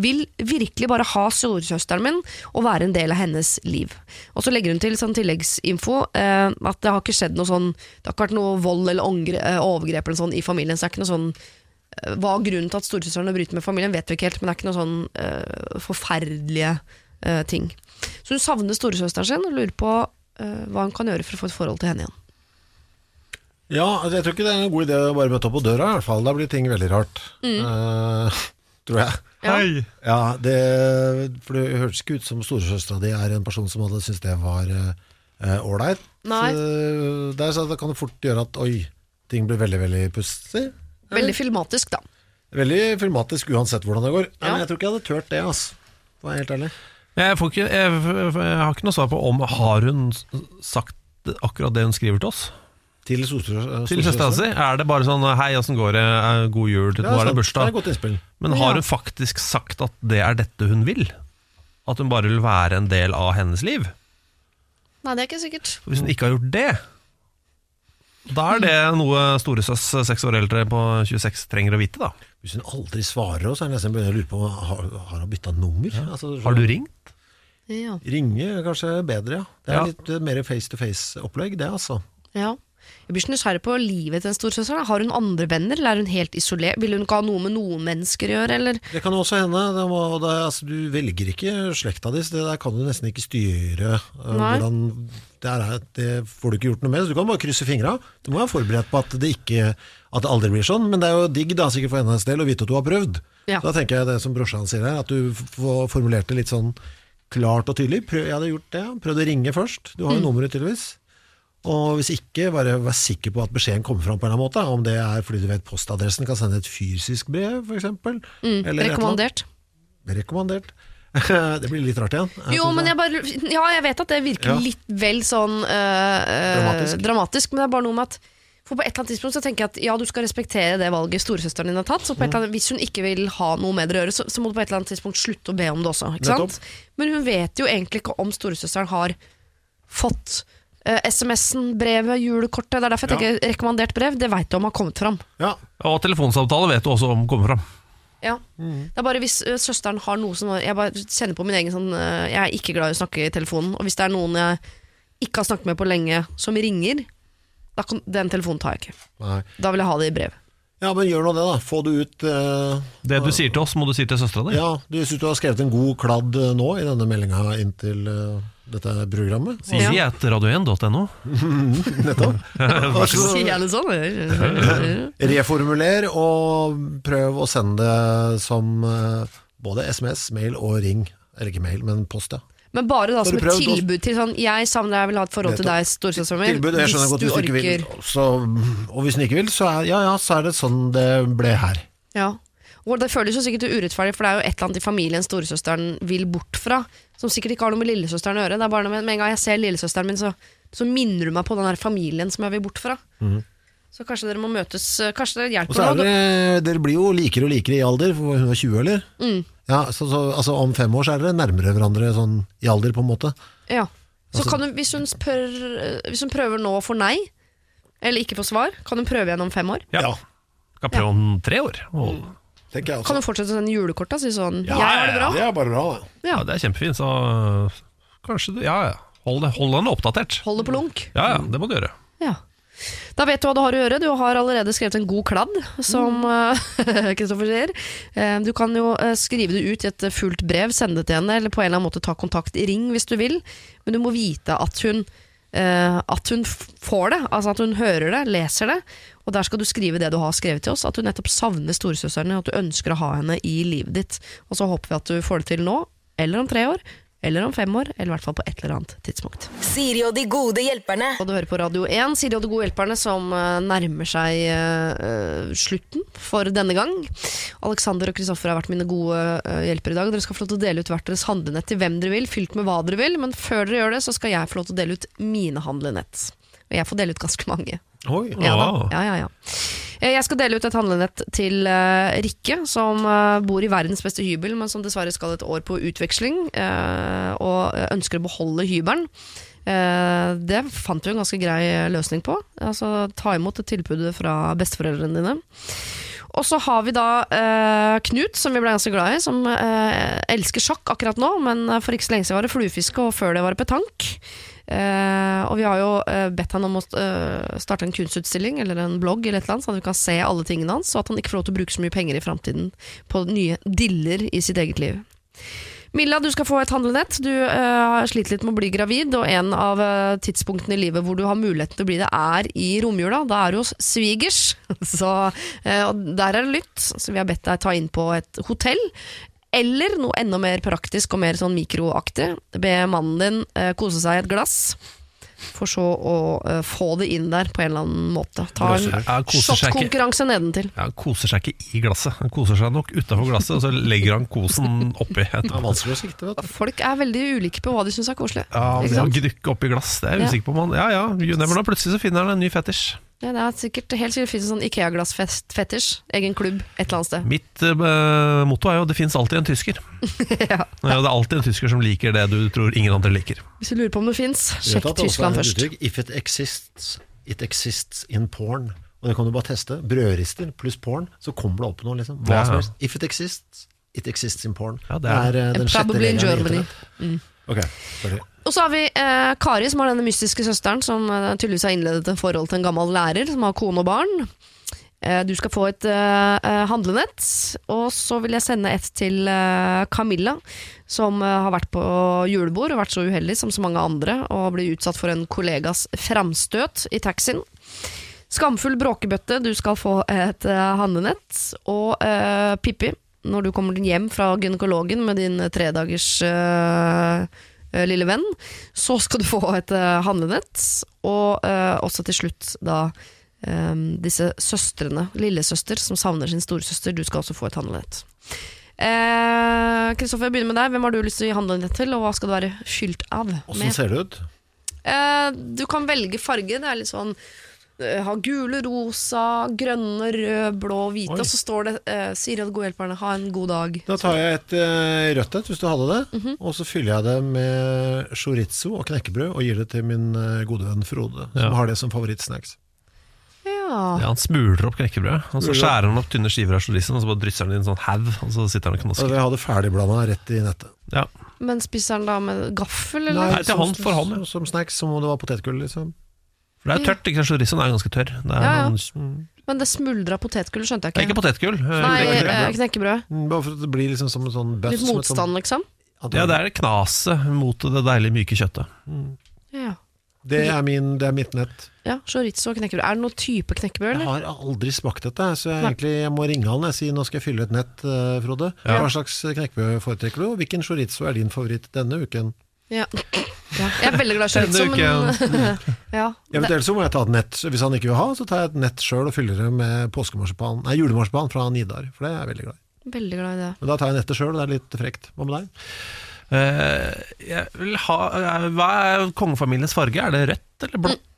Vil virkelig bare ha storesøsteren min og være en del av hennes liv. Og så legger hun til sånn tilleggsinfo eh, at det har ikke skjedd noe sånn Det har ikke vært noe vold eller eh, overgrep eller sånn i familien, så det er ikke noe sånn eh, Hva er grunnen til at storesøsteren bryter med familien, vet vi ikke helt, men det er ikke noe sånn eh, forferdelige eh, ting. Så hun savner storesøsteren sin og lurer på uh, hva hun kan gjøre for å få et forhold til henne igjen. Ja, altså, jeg tror ikke det er en god idé å bare møte opp på døra, i hvert fall. Da blir ting veldig rart. Eh, <laughs> tror jeg. Ja. Hei! Ja, det, for det høres ikke ut som storesøstera di er en person som hadde syntes det var ålreit. Uh, det, er så det kan det fort gjøre at oi, ting blir veldig, veldig pussig. Veldig filmatisk, da. Veldig filmatisk uansett hvordan det går. Nei, Ja. Men jeg tror ikke jeg hadde turt det, altså. For å være helt ærlig. Jeg, får ikke, jeg, jeg har ikke noe svar på om Har hun sagt akkurat det hun skriver til oss? Til, storesø- Til søstera si? Er det bare sånn 'hei, åssen går det, Eh, god jul', Ja, nå er det er bursdag? godt innspill. Men har hun faktisk sagt at det er dette hun vil? At hun bare vil være en del av hennes liv? Nei, det er ikke sikkert. Hvis hun ikke har gjort det, da er det noe storesøs seks år eldre på 26 trenger å vite, da. Hvis hun aldri svarer oss, er det nesten begynner å lure på har, har hun bytta nummer. Altså, Har du ringt? Ja. Ringe er kanskje bedre, ja. Det er Ja. litt eh, mer face to face-opplegg, det, altså. Ja. Jeg blir så nysgjerrig på livet til en storesøster. Har hun andre venner, eller er hun helt isolert? Vil hun ikke ha noe med noen mennesker å gjøre, eller? Det kan jo også hende. Det må, det, altså, du velger ikke slekta di, så det der kan du nesten ikke styre. eh, Nei. hvordan, det, er, det får du ikke gjort noe med, så du kan bare krysse fingra. Du må være forberedt på at det ikke At det aldri blir sånn, men det er jo digg da, sikkert for hennes del å vite at du har prøvd. Ja. Da tenker jeg det som brorsan sier her, at du formulerte får formulert det litt sånn klart og tydelig. Prøv, jeg hadde gjort det, prøvd å ringe først. Du har jo Mm. nummeret tydeligvis. Og hvis ikke, bare vær sikker på at beskjeden kommer fram på en eller annen måte. Om det er fordi du vet postadressen, kan sende et fysisk brev, f.eks. Mm, Rekommandert. Rekommandert. <laughs> det blir litt rart igjen. Jo, men jeg bare Ja, jeg vet at det virker Ja. litt vel sånn øh, øh, Dramatisk. dramatisk, men det er bare noe med at for på et eller annet tidspunkt så tenker jeg at ja, du skal respektere det valget storesøsteren din har tatt. Så på et eller annet, hvis hun ikke vil ha noe med dere å gjøre, så, så må du på et eller annet tidspunkt slutte å be om det også. Ikke sant? Men hun vet jo egentlig ikke om storesøsteren har fått uh, SMS-en, brevet, julekortet. Det er derfor jeg tenker rekommandert brev. Det veit du om har kommet fram. Ja, Og telefonsamtale vet du også om kommer fram. Ja. Det er bare hvis uh, søsteren har noe som Jeg bare kjenner på min egen sånn uh, Jeg er ikke glad i å snakke i telefonen. Og hvis det er noen jeg ikke har snakket med på lenge, som ringer, kan, den telefonen tar jeg ikke. nei. Da vil jeg ha det i brev. ja, men gjør nå det, da. Få det ut. eh, Det du sier til oss, må du si til søstera di. ja, du syns du har skrevet en god kladd eh, nå i denne meldinga inn til eh, dette programmet? Siri at radio1.no. <laughs> Nettopp. <laughs> Og så Si gjerne sånn. <laughs> Reformuler og prøv å sende det som eh, både SMS, mail og ring. Eller ikke mail, men post, ja. Men bare da som et tilbud til sånn Jeg savner jeg vil ha et forhold til deg, storesøsteren min. Tilbud, jeg skjønner godt hvis du ikke vil. Så, og hvis du ikke vil, så er, ja, ja, så er det sånn det ble her. Ja. Og det føles jo sikkert urettferdig, for det er jo et eller annet i familien storesøsteren vil bort fra, som sikkert ikke har noe med lillesøsteren å gjøre. Det er bare med, med en gang jeg ser lillesøsteren min, så, så minner du meg på den her familien som jeg vil bort fra. Så kanskje dere må møtes Kanskje det Mhm. Og hjelper så er det, dere, dere blir jo likere og likere i alder, for hun var 20, eller? Mm. Ja, så, så, altså Om fem år så er dere nærmere hverandre sånn i alder, på en måte. Ja. Så Altså- kan hun, hvis, hun spør, hvis hun prøver nå og får nei, eller ikke får svar, kan hun prøve igjen om fem år? Ja. Kan prøve om tre år. Og, tenker Kan hun fortsette å sende julekort og si sånn Ja, 'Jeg har det bra'? Det er bare bra, det. Ja. ja, det er kjempefint, så kanskje du Ja, ja. Hold, det- hold den oppdatert. Hold det på lunk. Ja, ja, det må du gjøre. Ja. Da vet du hva du har å gjøre. Du har allerede skrevet en god kladd, som <laughs> Kristoffer Kristoffer sier. Eh, Du kan jo eh, skrive det ut i et fullt brev, sende det til henne, eller på en eller annen måte ta kontakt i ring hvis du vil. Men du må vite at hun, eh, at hun får det, altså at hun hører det, leser det. Og der skal du skrive det du har skrevet til oss, at du nettopp savner storesøsteren din, at du ønsker å ha henne i livet ditt. Og så håper vi at du får det til nå, eller om tre år, eller om fem år, eller i hvert fall på et eller annet tidspunkt. Siri og de gode hjelperne. Og du hører på Radio 1, Siri og de gode hjelperne, som eh, nærmer seg eh, slutten for denne gang. Alexander og Kristoffer har vært mine gode uh, hjelpere i dag. Dere skal få lov til å dele ut hvert deres handlenett til hvem dere vil, fylt med hva dere vil. Men før dere gjør det, så skal jeg få lov til å dele ut mine handlenett. Jeg får dele ut ganske mange. Oi. Ja. Ja, ja, ja. Eh, Jeg skal dele ut et handlenett til uh, Rikke, som uh, bor i verdens beste hybel, men som dessverre skal et år på utveksling, uh, og ønsker å beholde hybelen. Det fant vi en ganske grei løsning på. Altså Ta imot et tilbud fra besteforeldrene dine. Og så har vi da eh, Knut, som vi ble ganske glad i, som eh, elsker sjakk akkurat nå, men for ikke så lenge siden var det fluefiske, og før det var det petank. Eh, og vi har jo eh, bedt han om å eh, starte en kunstutstilling eller en blogg, eller et eller annet, så vi kan se alle tingene hans, og at han ikke får lov til å bruke så mye penger i framtiden på nye diller i sitt eget liv. Milla, du skal få et handlenett. Du har slitt litt med å bli gravid, og en av tidspunktene i livet hvor du har muligheten til å bli det, er i romjula. Da er du hos svigers. <laughs> Så der er det lytt. Så vi har bedt deg ta inn på et hotell. Eller noe enda mer praktisk og mer sånn mikroaktig. Be mannen din eh, kose seg i et glass. For så å eh, få det inn der på en eller annen måte. Ta en Ja, koser seg ikke. shotkonkurranse nedentil. Ja, han koser seg ikke i glasset. Han koser seg nok utafor glasset, og så legger han kosen oppi. Det er vanskelig å sikte, vet du. Folk er veldig ulike på hva de syns er koselig. Ja, Ikke å sant? gnukke oppi glass, det er jeg Ja. usikker på om han Ja ja, you never know. Plutselig så finner han en ny fetisj. Ja, det er sikkert, helt sikkert finnes en sånn Ikea-glass-fetisj. Egen klubb et eller annet sted. Mitt uh, motto er jo 'det fins alltid en tysker'. <laughs> ja. Ja, det er alltid en tysker som liker det du tror ingen andre liker. Hvis du lurer på om det fins, sjekk det Tyskland først. uttrykk, If it exists, it exists in porn. Og det kan du bare teste. Brødrister pluss porn, så kommer det opp noe. liksom Hva Ja. som helst. If it exists, it exists in porn. Ja, det er det er uh, den sjette regelen i Germany. internett. Ok, sorry. Og så har vi eh, Kari, som har denne mystiske søsteren, som eh, tydeligvis har innledet en forhold til en gammel lærer, som har kone og barn. Eh, du skal få et eh, eh, handlenett, og så vil jeg sende et til eh, Camilla, som har vært på julebord og vært så uheldig som så mange andre, og blir utsatt for en kollegas framstøt i taxien. Skamfull bråkebøtte, du skal få et handlenett. Og Pippi, når du kommer hjem fra gynekologen med din tredagers uh, lille venn. Så skal du få et eh, handlenett, og eh, også til slutt da eh, disse søstrene, lillesøster som savner sin storesøster, du skal også få et handlenett. Eh, Kristoffer, jeg begynner med deg. Hvem har du lyst til å gi handlenett til, og hva skal det være skylt av? Åssen ser det ut? Eh, du kan velge farge. Det er litt sånn eh, ha gule, rosa, grønne, rød, blå, hvite. Oi. Og så står det eh, 'Siri og de gode hjelperne, ha en god dag'. Da tar jeg et eh, rødt et, hvis du hadde det. Mhm. Og så fyller jeg det med chorizo og knekkebrød og gir det til min eh, gode venn Frode, som Ja. har det som favorittsnacks. Ja. Ja, Han smuler opp knekkebrød, og så skjærer han opp tynne skiver av chorizoen, og så bare drysser han i en sånn haug, og så sitter han og knasker. jeg hadde ferdigblanda rett i nettet. Ja. Men spiser han da med gaffel, eller? Nei, til hånd for hånd. Som, som snacks, som om det var potetgull, liksom. For det er jo tørt, ikke sant? Chorizoen er ganske tørr. Det er, Ja, ja. sånn- Men det smuldra potetgull skjønte jeg det er ikke. ikke potetgull. eh, Nei, knekkebrød. eh, knekkebrød. Mm, Bare for at det blir liksom som en sånn bøff. Litt som et motstand, liksom. Sånn, Ja, det er knaset mot det deilige, myke kjøttet. Ja. det, er min, det er mitt nett. ja, Chorizo og knekkebrød. Er det noen type knekkebrød, Jeg eller? har aldri smakt dette, så jeg, Nei. egentlig, jeg må ringe han og si nå skal jeg fylle et nett, eh, Frode. Ja. Hva slags knekkebrød foretrekker du, og hvilken chorizo er din favoritt denne uken? Ja. ja. Jeg er veldig glad i chorizo, men <laughs> ja. Eventuelt så må jeg ta et nett. Hvis han ikke vil ha, så tar jeg et nett sjøl og fyller det med påskemarsipan, nei, julemarsipan fra Nidar, for det er jeg veldig glad i. veldig glad i det. Men da tar jeg nettet sjøl, og det er litt frekt. Hva med deg? Uh, jeg vil ha, eh, hva er kongefamiliens farge? Er det rødt eller blått?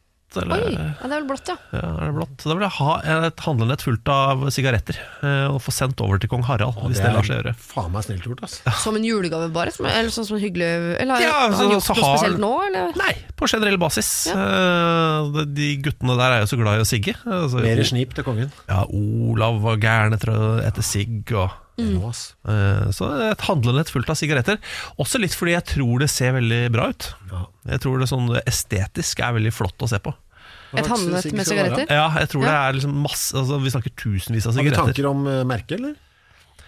Eller, Oi, ja, det er vel blått, ja. Ja, er det blått? Da vil jeg ha et handlenett fullt av sigaretter, eh, og få sendt over til kong Harald, hvis det lar seg gjøre. faen meg snilt gjort, altså. <laughs> Som en julegave, bare? Som, eller sånn som hyggelig Eller har Ja, har så- han gjort noe har- spesielt nå, eller? Nei, på generell basis. Eh, de- guttene der er jo så glad i å sigge. Altså, Mer snip til kongen. Ja, Olav var gæren etter, etter sigg og Mm. Eh, Så et handlenett fullt av sigaretter. Også litt fordi jeg tror det ser veldig bra ut. Ja. Jeg tror det sånn estetisk er veldig flott å se på. Et handlet med sigaretter? Ja, jeg tror det er liksom masse altså, Vi snakker tusenvis av sigaretter. Har du tanker om uh, merket, eller?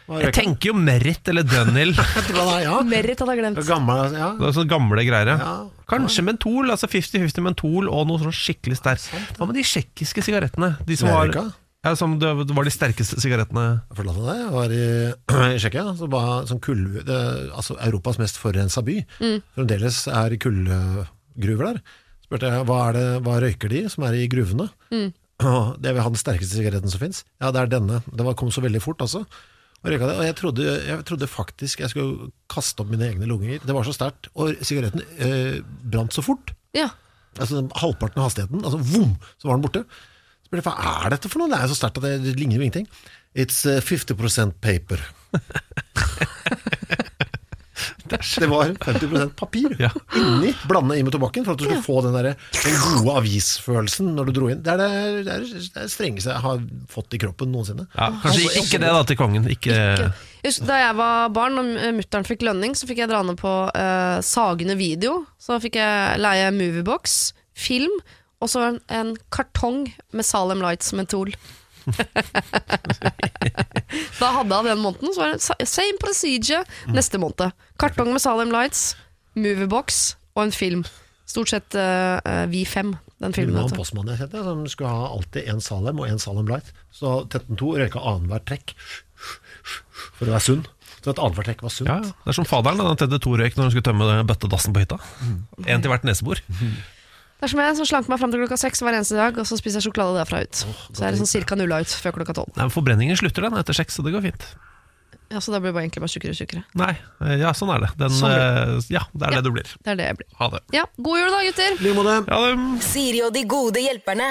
Jeg tenker jo Merit eller Dunhill. <laughs> Ja. Merit hadde jeg glemt. Gamle, ja. Det er sånne gamle greier. ja. Ja. Kanskje mentol, altså 50-50 mentol og noe sånn skikkelig sterkt. Hva med de tsjekkiske sigarettene? De som var, ja, som det var de sterkeste sigarettene. Jeg forlot det. jeg var i, <clears throat> i Tsjekkia, så var sånn kull, det, altså Europas mest forurensa by. Fremdeles er kullgruver der. Spurte jeg hva, er det, hva røyker de som er i gruvene. Mm. <clears throat> det vil ha den sterkeste sigaretten som fins. Ja, det er denne. Det kom så veldig fort, altså. Og, det, og jeg, trodde, jeg trodde faktisk jeg skulle kaste opp mine egne lunger. Det var så sterkt. Og sigaretten øh, brant så fort. Ja. Altså Halvparten av hastigheten. Altså vom, så var den borte. Så ble jeg, Hva er dette for noe? Det er så sterkt at det, det ligner jo ingenting. It's uh, 50 paper. <laughs> det var 50 papir Ja. inni, blanda inn med tobakken, for at du skulle få den, der, den gode avisfølelsen når du dro inn. Det er det, det, er det strengeste jeg har fått i kroppen noensinne. Ja, kanskje ikke, ikke det da til kongen. Ikke, Jeg da jeg var barn og mutter'n fikk lønning, så fikk jeg dra ned på eh, Sagene video. Så fikk jeg leie Moviebox, film, og så en, en kartong med Salem Lights mentol. <laughs> da hadde hun den måneden, så var det same procedure neste måned. Kartong med Salem Lights, Moviebox og en film. Stort sett uh, Vi5, den Det filmen. var en postmann jeg kjente, som skulle ha alltid en Salem og en Salem Light. Så Tetten 2 røyka annenhver trekk for å være sunn. Så at annenhver trekk var sunt. ja, det er som faderen da han tedde to røyk når han skulle tømme bøttedassen på hytta. En til hvert nesebor. Det er som jeg som slanker meg fram til klokka seks hver eneste dag, og så spiser jeg sjokolade derfra ut. så er det sånn cirka nulla ut før klokka tolv. Forbrenningen slutter den etter seks, så det går fint. Ja, så da blir det bare egentlig bare tjukkere og tjukkere. Nei, eh, ja, sånn er det. Den, Sånn eh, ja, det er Ja. det du blir. Det er det jeg blir. Ha det. Ja, god jul da, gutter! I like måte. Siri og de gode hjelperne.